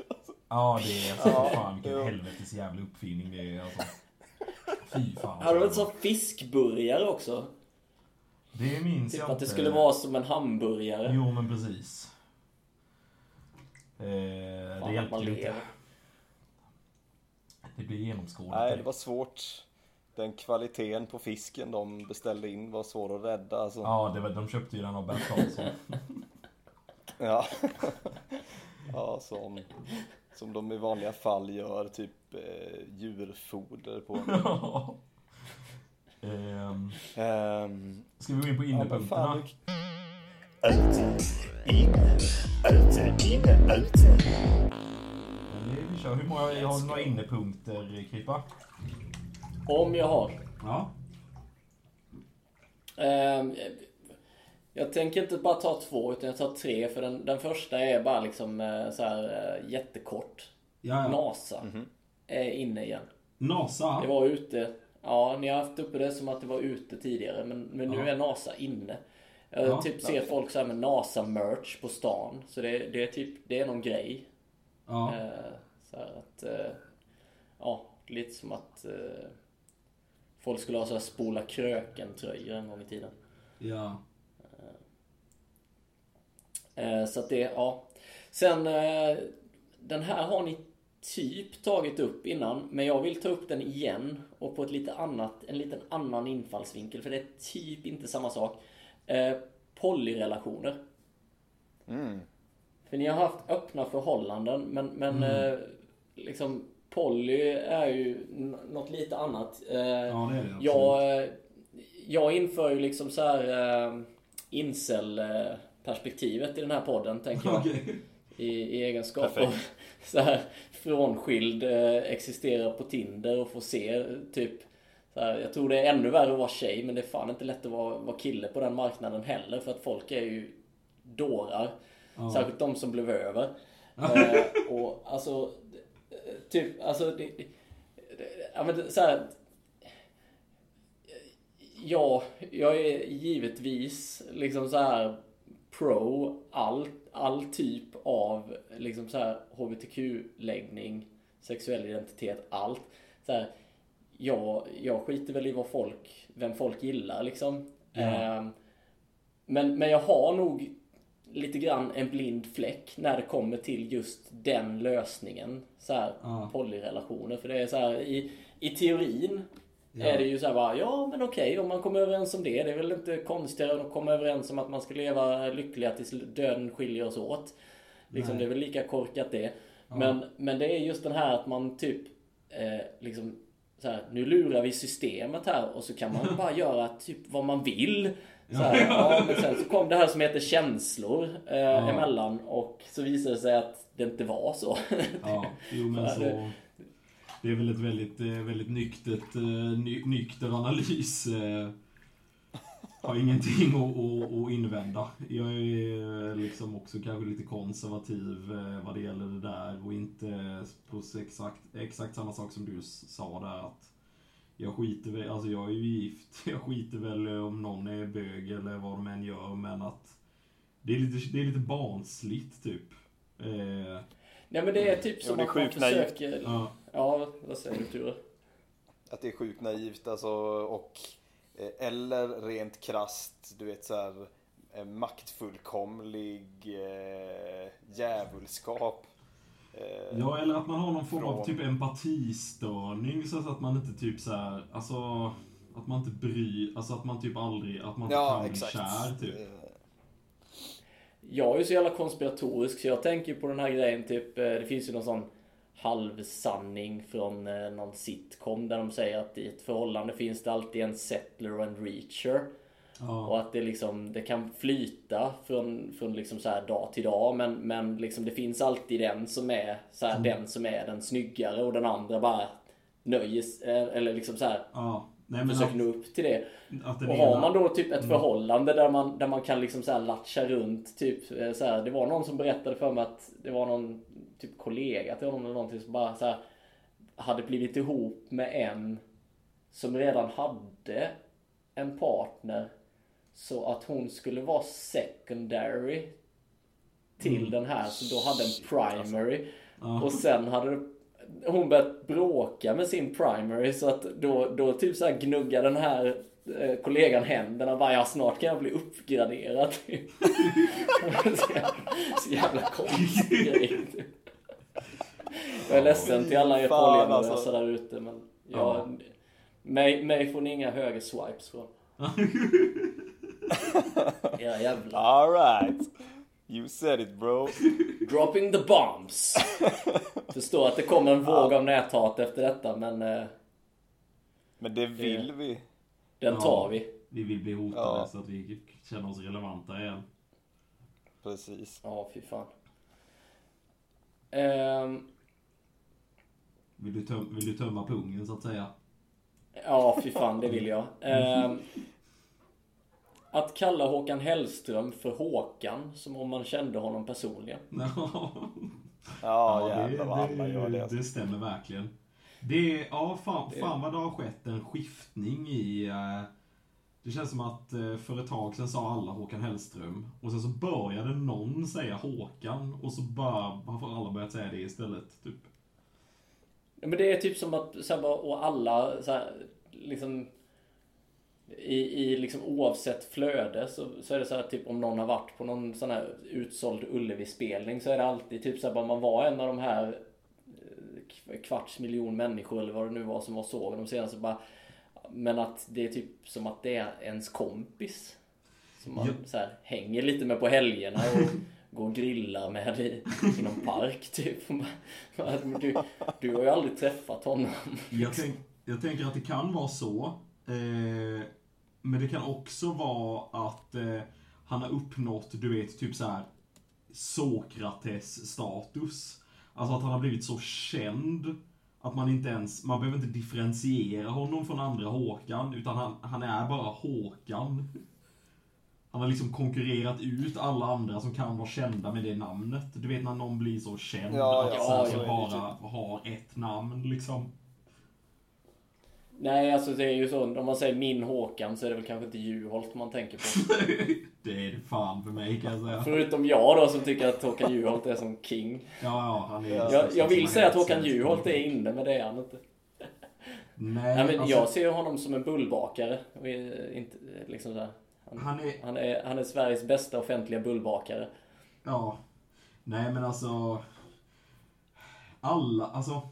Ja det är alltså,
Ja,
fan vilken helvetes jävla uppfinning det är alltså. Fy fan.
Hade du en sån fiskburgare också?
Det minns
Typ
jag
att det
inte.
skulle vara som en hamburgare.
Jo men precis. Eh, det
Fan, att
hjälpte inte. Det blir genomskådat.
Nej, det var svårt. Den kvaliteten på fisken de beställde in var svår att rädda alltså.
Ja, det var, de köpte ju den av Bert Karlsson.
Ja. ja, som, som de i vanliga fall gör typ eh, djurfoder på.
Ja. Ehm,
Ehm,
ska vi gå in på
ja,
innepunkterna?
fan,
Eh, vi kör. Hur många, har du några innepunkter, Krippa?
Om jag har.
Ja.
Ehm, jag tänker inte bara ta två utan jag tar tre för den, den första är bara liksom eh, så här eh, jättekort.
Ja, ja.
NASA är inne igen.
NASA.
Det var ute. Ja, ni har haft uppe det som att det var ute tidigare men, men nu
Ja.
är NASA inne. Jag
Ja.
typ ser folk så här med NASA-merch på stan. Så det, det är typ, det är någon grej.
Ja.
Eh, så här att, eh, ja, lite som att eh, folk skulle ha så här spola kröken-tröjor en gång i tiden.
ja.
Eh, så att det, ja. Sen, eh, den här har ni typ tagit upp innan, men jag vill ta upp den igen och på ett lite annat, en liten annan infallsvinkel, för det är typ inte samma sak. Eh, polyrelationer.
Mm.
För ni har haft öppna förhållanden, men, men eh, liksom poly är ju något lite annat. Eh,
Ja, det är det absolut.
jag, eh, jag inför ju liksom så här eh, incel-perspektivet i den här podden, tänker jag.
Okej.
I, i egenskap av så här frånskild, eh, existerar på Tinder och får se typ så här, Jag tror det är ännu värre att vara tjej men det är fan inte lätt att vara, vara kille på den marknaden heller för att folk är ju dårar.
Ja.
Särskilt de som blev över. eh, och alltså, typ, alltså det, det, det, ja, men det, så här, Ja, jag är givetvis liksom så här pro all, all typ av liksom så här HBTQ-läggning, sexuell identitet, allt. Så här, jag, jag skiter väl i vad folk, vem folk gillar liksom.
Ja.
Ehm, men, men jag har nog lite grann en blind fläck när det kommer till just den lösningen. Så här,
Ja.
polyrelationer. För det är så här, i, i teorin
Ja.
är det ju så här bara, ja men okej om man kommer överens om det. Det är väl inte konstigare än att komma överens om att man ska leva lyckliga tills döden skiljer oss åt. Liksom,
Nej.
det är väl lika korkat det.
Ja.
Men, men det är just den här att man typ eh, liksom så här, nu lurar vi systemet här och så kan man bara göra typ vad man vill. Så här, ja, men sen så kom det här som heter känslor eh,
Ja.
emellan och så visade det sig att det inte var så.
Ja, jo men
Ja,
så...
det-
är väl ett väldigt, eh, väldigt nyktert, eh, ny, nykter analys. eh. Har ingenting att, att, att invända. Jag är liksom också kanske lite konservativ vad det gäller det där och inte på exakt, exakt samma sak som du sa där att jag skiter väl, alltså jag är ju gift, jag skiter väl om någon är bög eller vad de än gör men att det är lite, det är lite barnsligt typ. Eh,
Nej men det är typ
Jo,
som
det är
att man försöker...
ja,
Ja, vad säger du Ture?
Att det är sjukt naivt alltså och eh, eller rent krasst, du vet så här eh, maktfullkomlig eh, djävulskap. Eh,
ja, eller att man har någon form av
Från-
typ empatistörning så att man inte typ så här, alltså att man inte bryr, alltså att man typ aldrig, att man inte
ja,
kan bli
exakt.
kär typ.
Eh,
Jag är ju så jävla konspiratorisk så jag tänker på den här grejen typ, det finns ju någon sån halvsanning från eh, någon sitcom där de säger att i ett förhållande finns det alltid en settler och en reacher.
Ja.
Och att det liksom, det kan flyta från, från liksom så dag till dag men, men liksom det finns alltid den som är så här, den som är den snyggare och den andra bara nöjer eh, eller liksom så här
ja. Nej,
försöker
att,
nå upp till det.
den
Och har man då typ ett förhållande där man, där man kan liksom så här latcha runt typ eh, så här, Det var någon som berättade för mig att det var någon typ kollega till honom eller någonting som bara så här hade blivit ihop med en som redan hade en partner så att hon skulle vara secondary till den här så då hade en primary
Ja.
och sen hade hon börjat bråka med sin primary så att då, då typ så här gnuggar den här eh, kollegan händerna bara ja snart kan jag bli uppgraderad. Typ. så, jävla, så jävla konstig grej. Jag är ledsen till alla er polyamorösa
alltså.
där ute men jag,
Ja.
mig, mig får ni inga höger swipes från. Era jävla
Alright. You said it bro.
dropping the bombs. Förstår att det kommer en våg av näthat efter detta men eh,
Men det vill vi.
den
Ja.
tar vi.
Vi vill bli hotade
Ja.
så att vi känner oss relevanta igen.
Precis.
Ja, fy fan. Ehm,
Vill du, töm- vill du tömma pungen så att säga?
ja, fy fan, det vill jag. Ehm, att kalla Håkan Hellström för Håkan, som om man kände honom personligen.
Ja,
det,
jävlar vad alla gör det.
det, det stämmer verkligen. Det, ja, fan, fan vad det har skett en skiftning i... eh, det känns som att eh, för ett tag sedan sa alla Håkan Hellström. Och sen så började någon säga Håkan. Och så bara, har alla börjat säga det istället. Typ.
Ja, Men det är typ som att, så här, och alla, så här, liksom i, i liksom oavsett flöde så, så är det så här typ om någon har varit på någon sån här utsåld Ullevi-spelning så är det alltid typ så här bara man var en av de här eh, kvarts miljon människor eller vad det nu var som var såg de senaste bara men att det är typ som att det är ens kompis som man
Ja.
så här, hänger lite med på helgerna och Gå och grilla med i, i någon park typ. Du, du har ju aldrig träffat honom.
Jag, tänk, jag tänker att det kan vara så. Eh, men det kan också vara att eh, han har uppnått, du vet, typ så här Sokrates-status. Alltså att han har blivit så känd att man inte ens, man behöver inte differentiera honom från andra Håkan, utan han, han är bara Håkan. Han har liksom konkurrerat ut alla andra som kan vara kända med det namnet. Du vet när någon blir så känd
Ja,
att
ja,
sen
ja,
bara har ett namn liksom.
Nej, alltså det är ju så. Om man säger min Håkan så är det väl kanske inte Juholt man tänker på.
det är det fan för mig kan jag säga.
Förutom jag då som tycker att Håkan Juholt är som king.
Ja, ja, han är
Jag, jag vill säga att Håkan Juholt är inne, men det är han inte.
Nej,
Nej, men
alltså,
jag ser honom som en bullbakare. Och inte, liksom så här. Han,
Han är,
han, är, han är Sveriges bästa offentliga bullbakare.
ja. Nej, men alltså. Alla, alltså.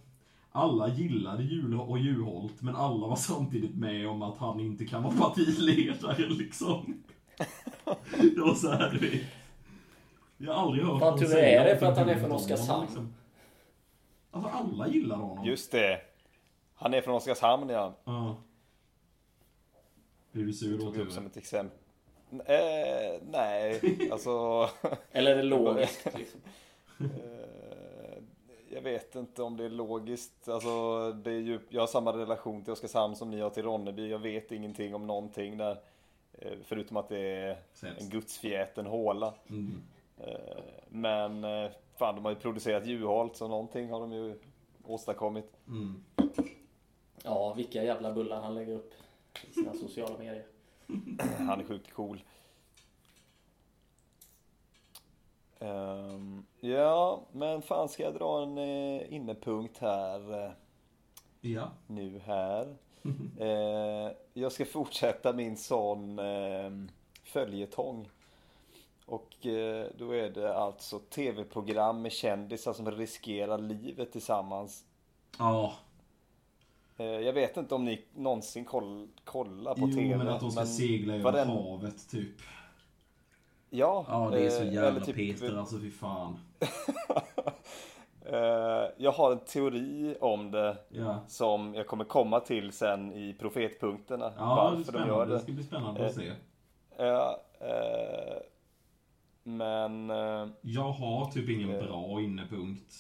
Alla gillade Jul och Juholt, men alla var samtidigt med om att han inte kan vara partiledare liksom. Det var så här, du vet. Jag har aldrig hört någon
tur
säga
är det för att han är från Oskarshamn.
honom, liksom. Alltså alla gillar honom.
Just det. Han är från Oskarshamn ja.
Ja. Blir du sur då
Tog upp som ett exempel. Eh, nej, alltså.
Eller är det logiskt? Liksom?
eh, jag vet inte om det är logiskt. Alltså, det är ju, jag har samma relation till Oskarshamn som ni har till Ronneby. Jag vet ingenting om någonting där. Eh, förutom att det är
Sämst.
en gudsfjäten håla.
Mm.
Eh, Men eh, fan de har ju producerat Juholt så någonting har de ju åstadkommit.
Mm.
Ja, vilka jävla bullar han lägger upp i sina sociala medier.
Han är sjukt cool. Ehm, ja, men fan ska jag dra en uh, innepunkt här eh,
Ja.
nu här. Eh, jag ska fortsätta min sån uh, följetong. Och eh, då är det alltså tv-program med kändisar som riskerar livet tillsammans.
Ja.
Eh, jag vet inte om ni någonsin koll, kollar på
Jo,
tv.
men att de ska segla över
den-
havet typ.
Ja,
Ja, det är så
eh,
jävla
typ-
Peter alltså, fy fan.
Eh, jag har en teori om det
Ja.
som jag kommer komma till sen i profetpunkterna.
Ja, det
varför de gör.
Det
det.
ska bli spännande att se.
Ja, eh, men... eh,
Jag har typ ingen
Eh.
bra innepunkt.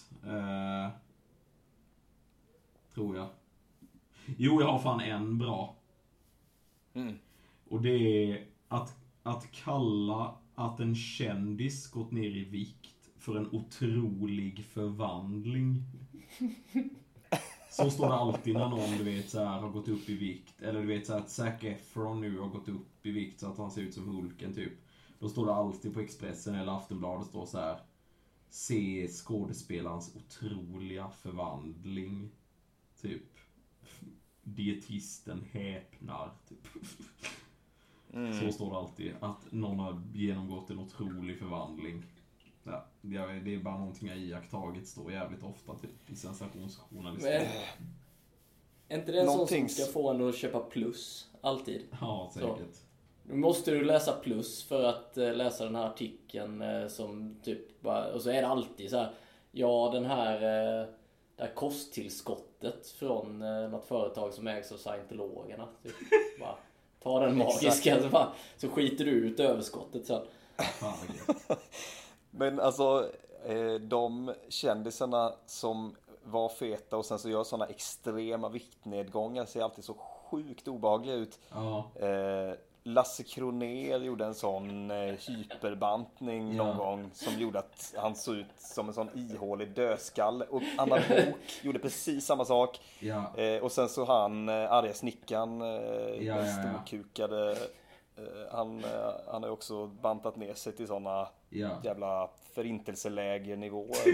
Tror jag. Jo, jag har fan en bra.
Mm.
Och det är att, att kalla att en kändis gått ner i vikt för en otrolig förvandling. Så står det alltid när någon du vet så här, har gått upp i vikt. Eller du vet så här, att Zac Efron nu har gått upp i vikt så att han ser ut som Hulken typ. Då står det alltid på Expressen eller Aftonbladet står så här. Se skådespelarens otroliga förvandling. Typ. Dietisten häpnar. Typ. Så står det alltid. Att någon har genomgått en otrolig förvandling. Ja, det är bara någonting jag iakttagit står jävligt ofta typ, i sensationsjournalistik.
Men, är inte det en sån
Någonting
som ska få en att köpa plus? Alltid.
Ja, säkert.
Nu måste du läsa plus för att eh, läsa den här artikeln eh, som typ bara, och så är det alltid så här. Ja, den här, här kosttillskottet från eh, något företag som ägs av scientologerna. Typ. Bara, ta den magiska så, bara, så skiter du ut överskottet sen.
Men alltså, eh, de kändisarna som var feta och sen så gör sådana extrema viktnedgångar ser alltid så sjukt obehagliga ut.
Ja,
Eh, Lasse Kronér gjorde en sån eh, hyperbantning
Ja.
någon gång som gjorde att han såg ut som en sån ihålig dödskalle. Och Anna Bok gjorde precis samma sak.
ja,
Eh, och sen så han eh, arga snickaren, eh,
ja, ja.
storkukade. Eh, han, eh, han har också bantat ner sig till såna
ja.
jävla förintelselägernivåer.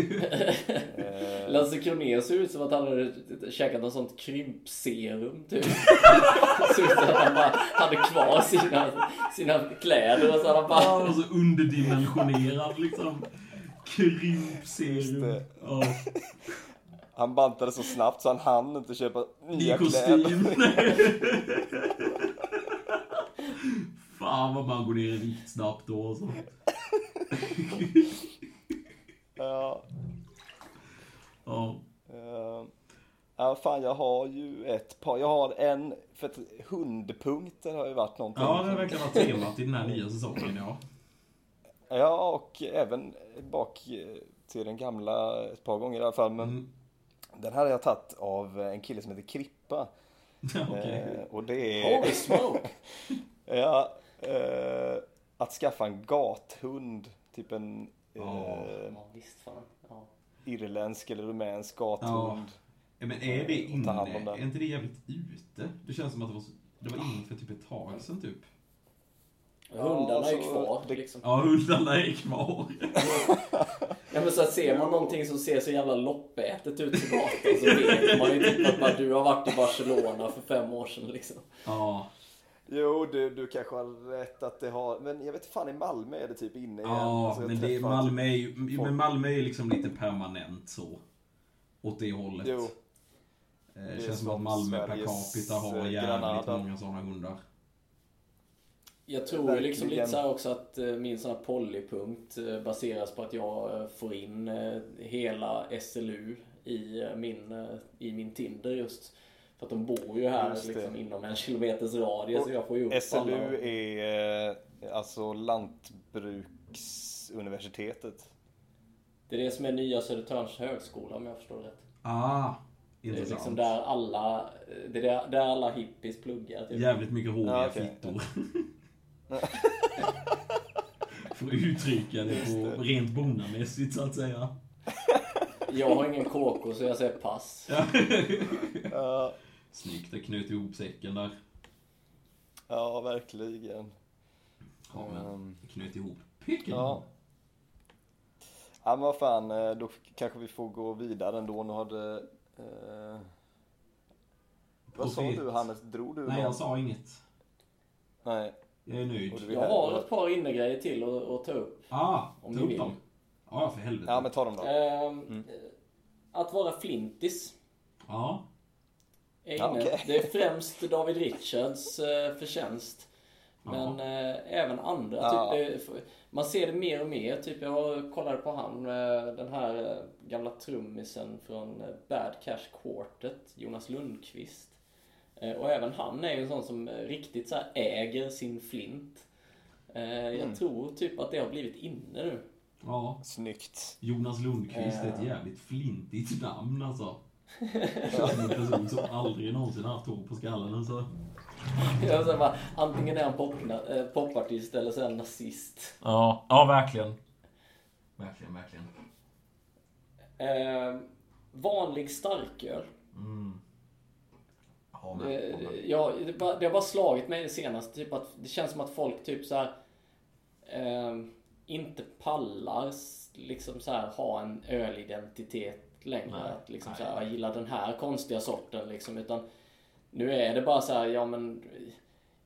eh,
Lasse Kronér ser ut som att han hade käkat något sånt krympserum typ. Ser ut som att han bara hade kvar sina, sina kläder och så hade han bara...
Ja, och så underdimensionerad liksom. Krympserum.
det.
Ja,
han bantade så snabbt så han hann inte köpa
I
nya
kostym.
kläder.
Fan vad man går ner i vikt snabbt då och så.
Ja,
Ja.
eh, ja, fan jag har ju ett par. Jag har en, för att hundpunkten har ju varit någonting.
ja, det verkligen varit temat i den här nya säsongen ja.
Ja, och även bak till den gamla ett par gånger i alla fall. Men
Mm.
den här har jag tagit av en kille som heter Krippa.
Okej.
Eh, och det är...
Holy smoke!
Ja, eh, att skaffa en gathund. Typ en eh,
Ja, visst fan. Ja.
irländsk eller rumänsk gathund.
Ja, men är det inne? Är inte det jävligt ute? Det känns som att det var, det var inne för typ ett tag sedan typ.
Hundarna är ju
så
kvar
det-
liksom.
Ja, hundarna är kvar.
Ja men så att ser man någonting som ser så jävla loppätet ut på gatan så vet man ju typ att bara, du har varit i Barcelona för fem år sedan liksom.
Ja,
Jo, du, du kanske har rätt att det har... Men jag vet inte fan, i Malmö är det typ inne igen.
ja
Alltså,
men det, Malmö är ju
folk.
men Malmö är ju liksom lite permanent så. Åt det hållet.
Jo,
Eh,
är
Det känns som att Malmö per capita har
eh,
jävligt
Granada.
många sådana hundar.
Jag tror ju liksom
Verkligen.
lite så här också att eh, min sån här polypunkt baseras på att jag får in hela SLU i min, i min Tinder just. För att de bor ju här liksom inom en kilometers radie så jag får ju upp alla.
SLU är eh, alltså Lantbruksuniversitetet.
Det är det som är nya Södertörns högskola om jag förstår rätt.
Ah,
Det är
intressant.
liksom där alla, det är där, där alla hippies pluggar. Typ.
Jävligt mycket håriga
Ja, okej.
fittor. För att uttrycka det på rent bonnamässigt så att säga.
Jag har ingen KK så jag säger pass.
Snyggt, det knöt ihop säcken där.
ja verkligen.
Ja, men
Ehm,
knöt ihop picken.
Ja. Ja men vad fan, eh, då kanske vi får gå vidare ändå. Nu har det... Eh... Vad sa du Hannes? Drog du
Nej,
någon?
jag sa inget.
Nej.
Jag är nöjd.
Jag har ett par innegrejer till att, att ta upp.
Ah,
Om
ta
ni
upp
vill.
dem. Ja, för helvete.
Ja men ta dem då.
Ehm, Att vara flintis.
Ja.
Ja, okej.
Det är främst David Richards eh, förtjänst. Men eh, även andra.
Ja.
Typ, det, man ser det mer och mer. Typ, jag kollade på han, eh, den här gamla trummisen från Bad Cash Quartet, Jonas Lundqvist. Eh, och även han är ju en sån som riktigt så här äger sin flint. Eh, jag
Mm.
tror typ att det har blivit inne nu.
Ja.
Snyggt.
Jonas Lundqvist är ett jävligt flintigt namn alltså. En person som aldrig någonsin haft hår på skallen alltså.
Jag säger bara, antingen är han popna, eh, popartist eller så är han nazist.
Ja, ja verkligen. Verkligen, verkligen.
Eh, vanlig starköl.
Mm. Ja, men,
Eh,
ja, men.
ja, det, bara, det har bara slagit mig senast. Typ att det känns som att folk typ så här, eh, inte pallar liksom så här, ha en ölidentitet längre.
Nej,
att liksom så här, jag gillar den här konstiga sorten. Liksom, utan nu är det bara så här, ja men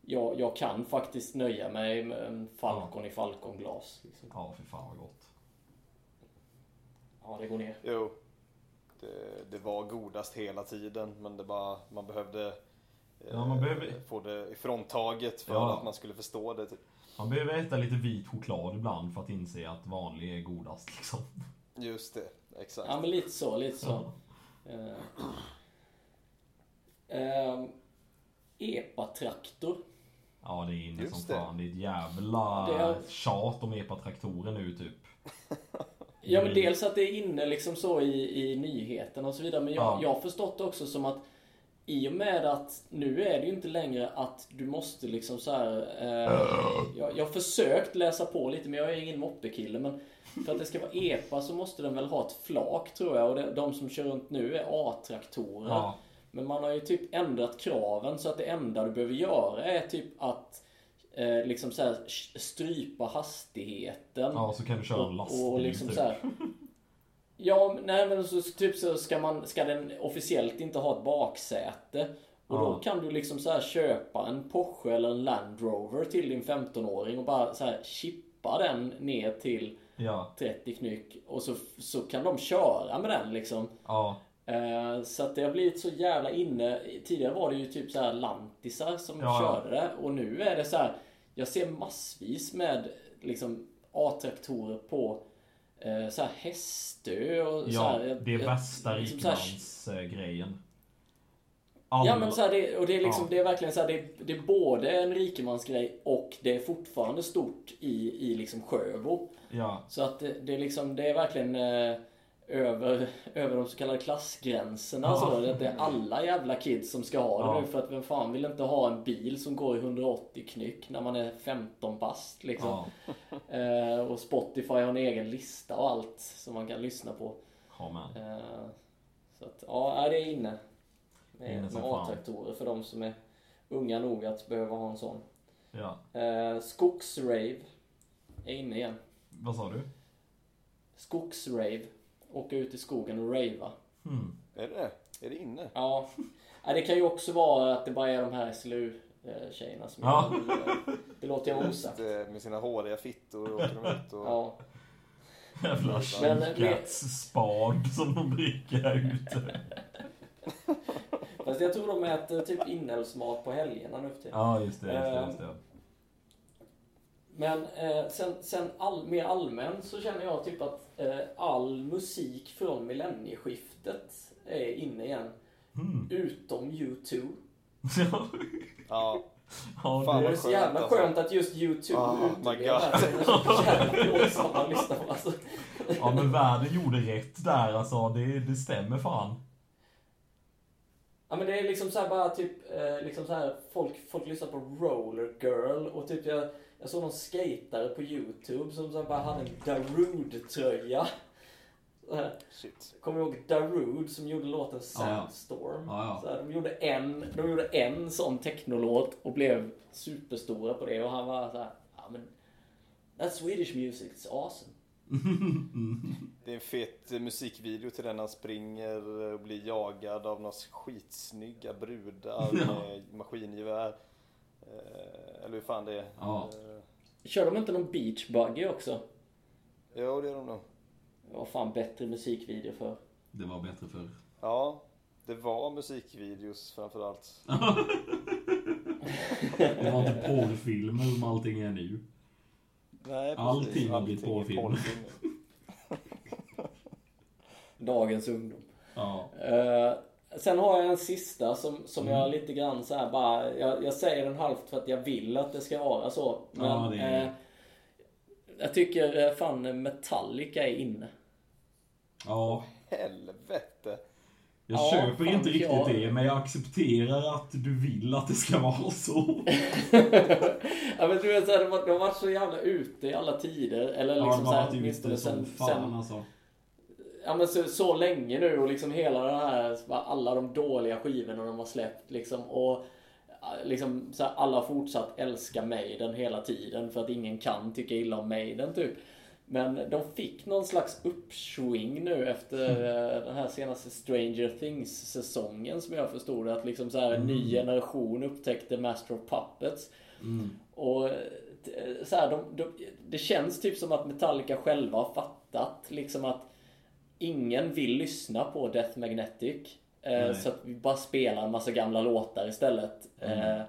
jag, jag kan faktiskt nöja mig med en Falcon i Falconglas. Liksom.
Ja, för fan vad gott.
Ja, det går ner.
Jo. Det, det var godast hela tiden men det bara, man behövde eh,
Ja, man behöver-
få det ifråntaget för
Ja.
att man skulle förstå det. Typ.
Man behöver äta lite vit choklad ibland för att inse att vanlig är godast liksom.
Just det, exakt.
Ja, men lite så, lite så. Eh, eh, Epa-traktor.
Ja, det är inne
Just
som
det.
fan. Det är ett jävla
Det är-
tjat om epatraktorer nu typ.
Ja men
Mm.
dels att det är inne liksom så i, i nyheterna och så vidare. Men jag,
Ja.
jag har förstått det också som att i och med att nu är det ju inte längre att du måste liksom så här. Eh, jag, jag har försökt läsa på lite men jag är ingen moppekille. Men för att det ska vara EPA så måste den väl ha ett flak tror jag. Och det, de som kör runt nu är A-traktorer.
Ja,
Men man har ju typ ändrat kraven så att det enda du behöver göra är typ att eh, liksom så här, strypa hastigheten.
ja så kan du köra
Och,
lastbil
och liksom
typ.
så här, Ja, nej men så, typ så ska man, ska den officiellt inte ha ett baksäte. Och då
Ja.
kan du liksom så här köpa en Porsche eller en Land Rover till din 15-åring och bara så här chippa den ner till
Ja,
30 knyck. Och så, så kan de köra med den liksom.
ja,
Eh, Så att det har blivit så jävla inne. Tidigare var det ju typ så här lantisar som
ja.
körde det. Och nu är det så här. Jag ser massvis med liksom A-traktorer på eh, så här Hästö och så
ja.
här,
Det är värsta
liksom
rikemansgrejen.
Ja men så här, det, och det är liksom,
Ja.
det är verkligen så här, det, det är både en rikemansgrej och det är fortfarande stort i, i liksom Sjöbo.
Ja,
Så att det, det är liksom, det är verkligen eh, över, över de så kallade klassgränserna
Ja.
så. Det är alla jävla kids som ska ha det
Ja.
nu för att vem fan vill inte ha en bil som går i 180 knyck när man är 15 bast liksom.
ja.
Eh, och Spotify har en egen lista och allt som man kan lyssna på. Eh, så att, ja, det är inne.
Inne
Med. A-traktorer för de som är unga nog att behöva ha en sån.
Ja.
Eh, skogsrave är inne igen.
Vad sa du?
Skogsrave. Åka ut i skogen och rava.
Hmm.
Är det det? Är det inne?
Ja. ja, det kan ju också vara att det bara är de här SLU-tjejerna som
Ja.
det. Det låter jag osagt.
Med sina håriga fittor åker de ut och...
Ja.
Jävla
Men-
kikärtsspad som de dricker här ute.
Fast jag tror de äter typ inälvsmat på helgerna nu för tiden.
Ja, just det. Just det,
Eh,
just det.
Men eh, sen, sen all, mer allmänt så känner jag typ att eh, all musik från millennieskiftet är inne igen.
Hmm.
Utom U2.
Ja,
Ja, Fan,
det är så
skönt,
jävla
alltså.
skönt att just U2
Oh my God.
Alltså.
ja, men världen gjorde rätt där alltså. Det, det stämmer fan.
Ja men det är liksom så här bara typ, eh, liksom så här folk, folk lyssnar på Roller Girl och typ jag, jag såg någon skatare på YouTube som så bara hade en Darude-tröja.
Shit.
Kommer du ihåg Darude som gjorde låten. Sandstorm?
Ja, ja.
Så här, de, gjorde en, de gjorde en sån technolåt och blev superstora på det och han var så här, ja men That Swedish music, it's awesome.
Det är en fet eh, musikvideo till den han springer och blir jagad av några skitsnygga brudar med maskingevär. Eh, Eller hur fan det är.
Ja.
Eh,
Kör de inte någon beach buggy också?
Jo, det är de nog.
Det var fan bättre musikvideo för.
Det var bättre förr.
Ja, det var musikvideos framförallt.
Det var inte porrfilmer som allting är nu.
Nej,
Allting har blivit
Allting är
porrfilm.
porrfilm.
Dagens ungdom.
Ja.
Eh, sen har jag en sista som, som
Mm.
jag lite grann så här bara, jag, jag säger den halvt för att jag vill att det ska vara så. Men
Ja, det är-
eh, jag tycker eh, fan Metallica är inne.
Ja.
Helvete.
Jag
Ja,
köper inte riktigt
jag-
det, men jag accepterar att du vill att det ska vara så.
ja men du vet såhär, de, har- de har varit så jävla ute i alla tider. Eller
Ja,
liksom
de
så
har
här,
varit ute som
sen,
fan
sen,
alltså.
Ja, men så, så länge nu och liksom hela den här, alla de dåliga skivorna de har släppt liksom. Och liksom så här, alla har fortsatt älska Maiden hela tiden för att ingen kan tycka illa om Maiden typ. Men de fick någon slags uppsving nu efter eh, den här senaste Stranger Things-säsongen som jag förstod. Att liksom så här, en ny generation upptäckte Master of Puppets. Och eh, så här, de, de, det känns typ som att Metallica själva har fattat liksom att ingen vill lyssna på Death Magnetic. Eh,
Nej.
så att vi bara spelar en massa gamla låtar istället. Eh,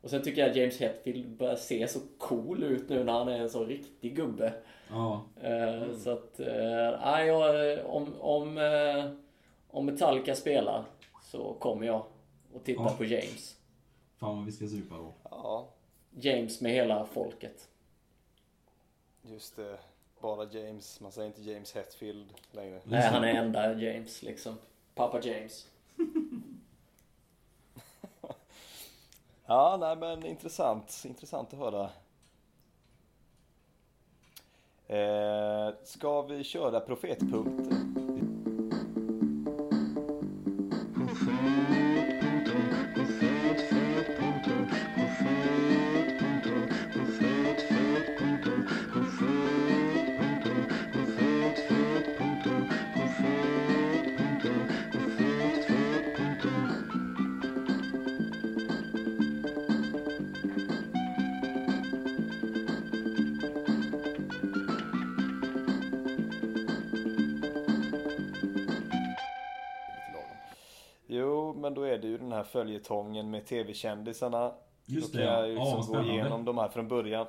och sen tycker jag att James Hetfield börjar se så cool ut nu när han är en så riktig gubbe.
Ja.
Eh, Så att, eh, nej, jag, om, om, om Metallica spelar så kommer jag och titta
Ja.
på James.
Fan vad vi ska supa då.
Ja,
James med hela folket.
just det. Bara James. Man säger inte James Hetfield längre.
Nej, han är enda James liksom. Pappa James.
Ja, nej men intressant. Intressant att höra. Eh, ska vi köra profetpunkter? Följetongen med tv-kändisarna.
Just
då
det,
kan
ja.
jag
Ja,
liksom
vad
gå igenom de här från början.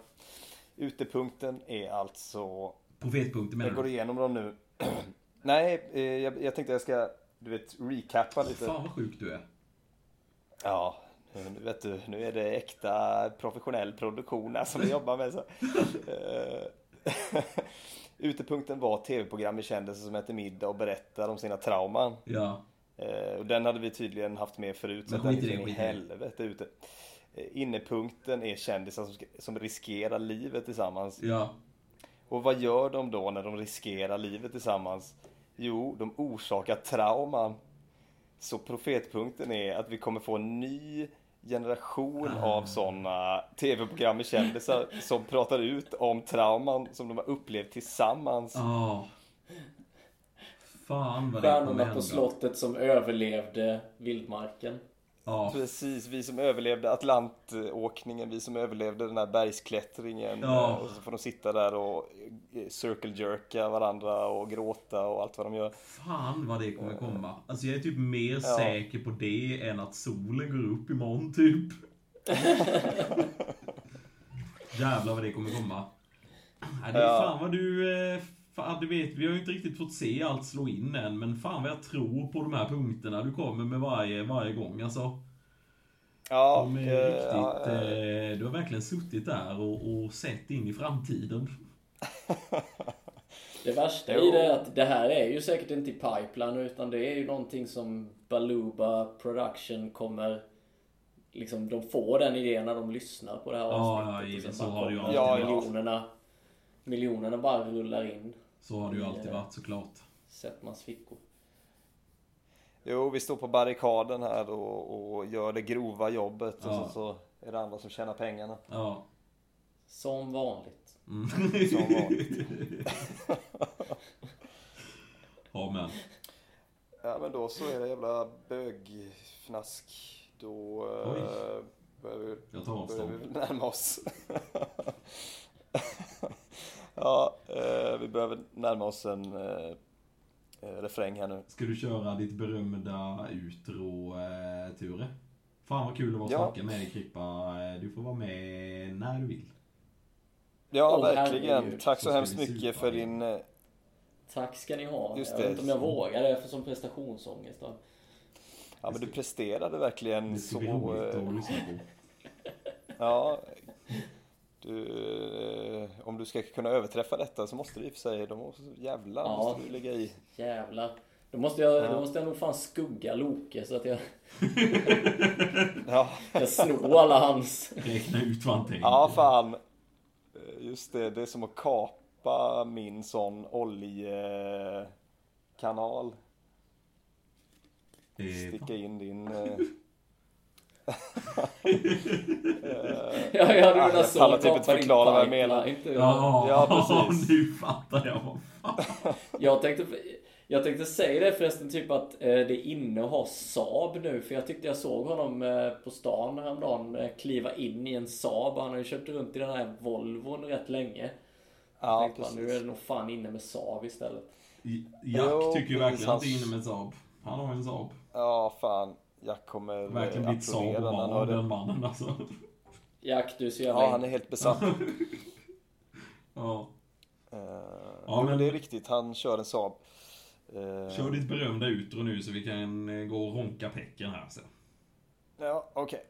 Utepunkten är alltså
Profetpunkter menar
Jag går
du?
igenom dem nu. Nej, eh, jag, jag tänkte jag ska, du vet, recappa lite.
Fan vad sjuk du är.
Ja, nu vet du, nu är det äkta professionell produktion här som vi jobbar med. Så. Eh, Utepunkten var tv-program med kändisar som äter middag och berättar om sina trauman.
Ja.
Eh, Och den hade vi tydligen haft med förut. Så
Men skit i
är
det, skit i
helvete ute. Eh, Innepunkten är kändisar som, som riskerar livet tillsammans.
Ja.
Och vad gör de då när de riskerar livet tillsammans? Jo, de orsakar trauman. Så profetpunkten är att vi kommer få en ny generation av sådana tv-program med kändisar som pratar ut om trauman som de har upplevt tillsammans.
Ja. Fan vad det kommer
Stjärnorna
hända.
på slottet som överlevde vildmarken.
Ja.
Precis, vi som överlevde Atlantåkningen, vi som överlevde den här bergsklättringen.
Ja.
Och så får de sitta där och eh, circle jerka varandra och gråta och allt vad de gör.
Fan vad det kommer komma. Alltså jag är typ mer
Ja.
säker på det än att solen går upp imorgon typ. Jävlar vad det kommer komma. Ja, det är
Ja.
fan vad du... eh, Fan, du vet, vi har ju inte riktigt fått se allt slå in än, men fan vad jag tror på de här punkterna du kommer med varje, varje gång alltså.
Ja,
De är
eh,
riktigt...
ja, eh,
Eh, du har verkligen suttit där och, och sett in i framtiden.
Det värsta i det är att det här är ju säkert inte i pipeline utan det är ju någonting som Baluba Production kommer Liksom de får den idén när de lyssnar på det här
Ja,
avsnittet.
ja,
sen
Så har det ju
alltid
miljonerna Miljonerna bara rullar in.
Så har det ju alltid varit såklart.
Settmans fickor.
Jo, vi står på barrikaden här och, och gör det grova jobbet
Ja.
och så, så är det andra som tjänar pengarna.
Ja.
Som vanligt.
Mm.
Som vanligt.
ja, men.
Ja men då så är det jävla bögfnask. Då
Oj.
uh, börjar vi,
Jag tar
börjar vi
avstånd.
närma oss. ja, eh, vi behöver närma oss en eh, eh, refräng här nu.
Ska du köra ditt berömda utro, eh, Ture? Fan vad kul det var att
Ja.
snacka med dig Krippa. Eh, Du får vara med när du vill.
Ja,
Åh,
verkligen.
herregud.
Tack så,
Så
hemskt mycket
supa
för
in.
din... eh,
Tack ska ni ha.
Just
jag
det.
vet inte om jag vågar det för som prestationsångest. Då.
Ja men du presterade verkligen
Det ska
så...
bli roligt att lyssna på.
Ja. Du, eh, om du ska kunna överträffa detta så måste du i och för sig, då måste, jävlar
Ja.
måste du lägga i.
Jävlar. Då måste, jag,
Ja.
då måste jag nog fan skugga Loke så att jag
Ja,
kan sno alla hans.
Räkna ut tänker.
ja fan. Eh, Just det, det är som att kapa min sån oljekanal.
Eh,
Sticka in din...
Ja, jag hade
jag
så.
pallar typ inte förklara vad jag menar.
pipeline.
Ja,
Ja, precis.
nu fattar jag. Vad fan.
Jag tänkte, jag tänkte säga det förresten, typ att eh, det är inne att ha Saab nu. För jag tyckte jag såg honom eh, på stan häromdagen eh, kliva in i en Saab. Han har ju kört runt i den här Volvon rätt länge.
Ja,
tänkte bara, nu är
precis.
det nog fan inne med Saab istället.
Jack
Jo,
tycker ju
precis,
verkligen att det är inne med Saab. Han har en Saab.
Ja, fan. Jag kommer
Verkligen
eh,
blivit
applådera när han hör
Saab-barn
det.
den mannen alltså.
Jack, du är så jävla...
Ja, han är helt besatt.
Ja.
Eh,
Ja, men-
det är riktigt. Han kör en Saab. Eh,
Kör ditt berömda utro nu så vi kan gå och ronka pecken här sen.
Ja, okej.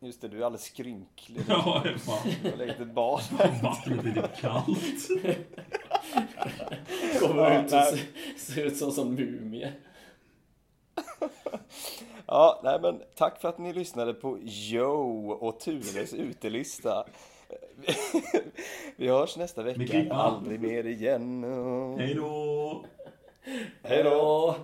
Just det, du är alldeles skrynklig.
Ja, fan.
Du har legat i ett bad.
Vattnet är lite kallt.
Kommer
Ja,
ut och ser, ser ut som en mumie.
Ja, nej men tack för att ni lyssnade på Joe och Tures utelista. Vi hörs nästa vecka. Aldrig mer igen.
Hej då!
Hej då!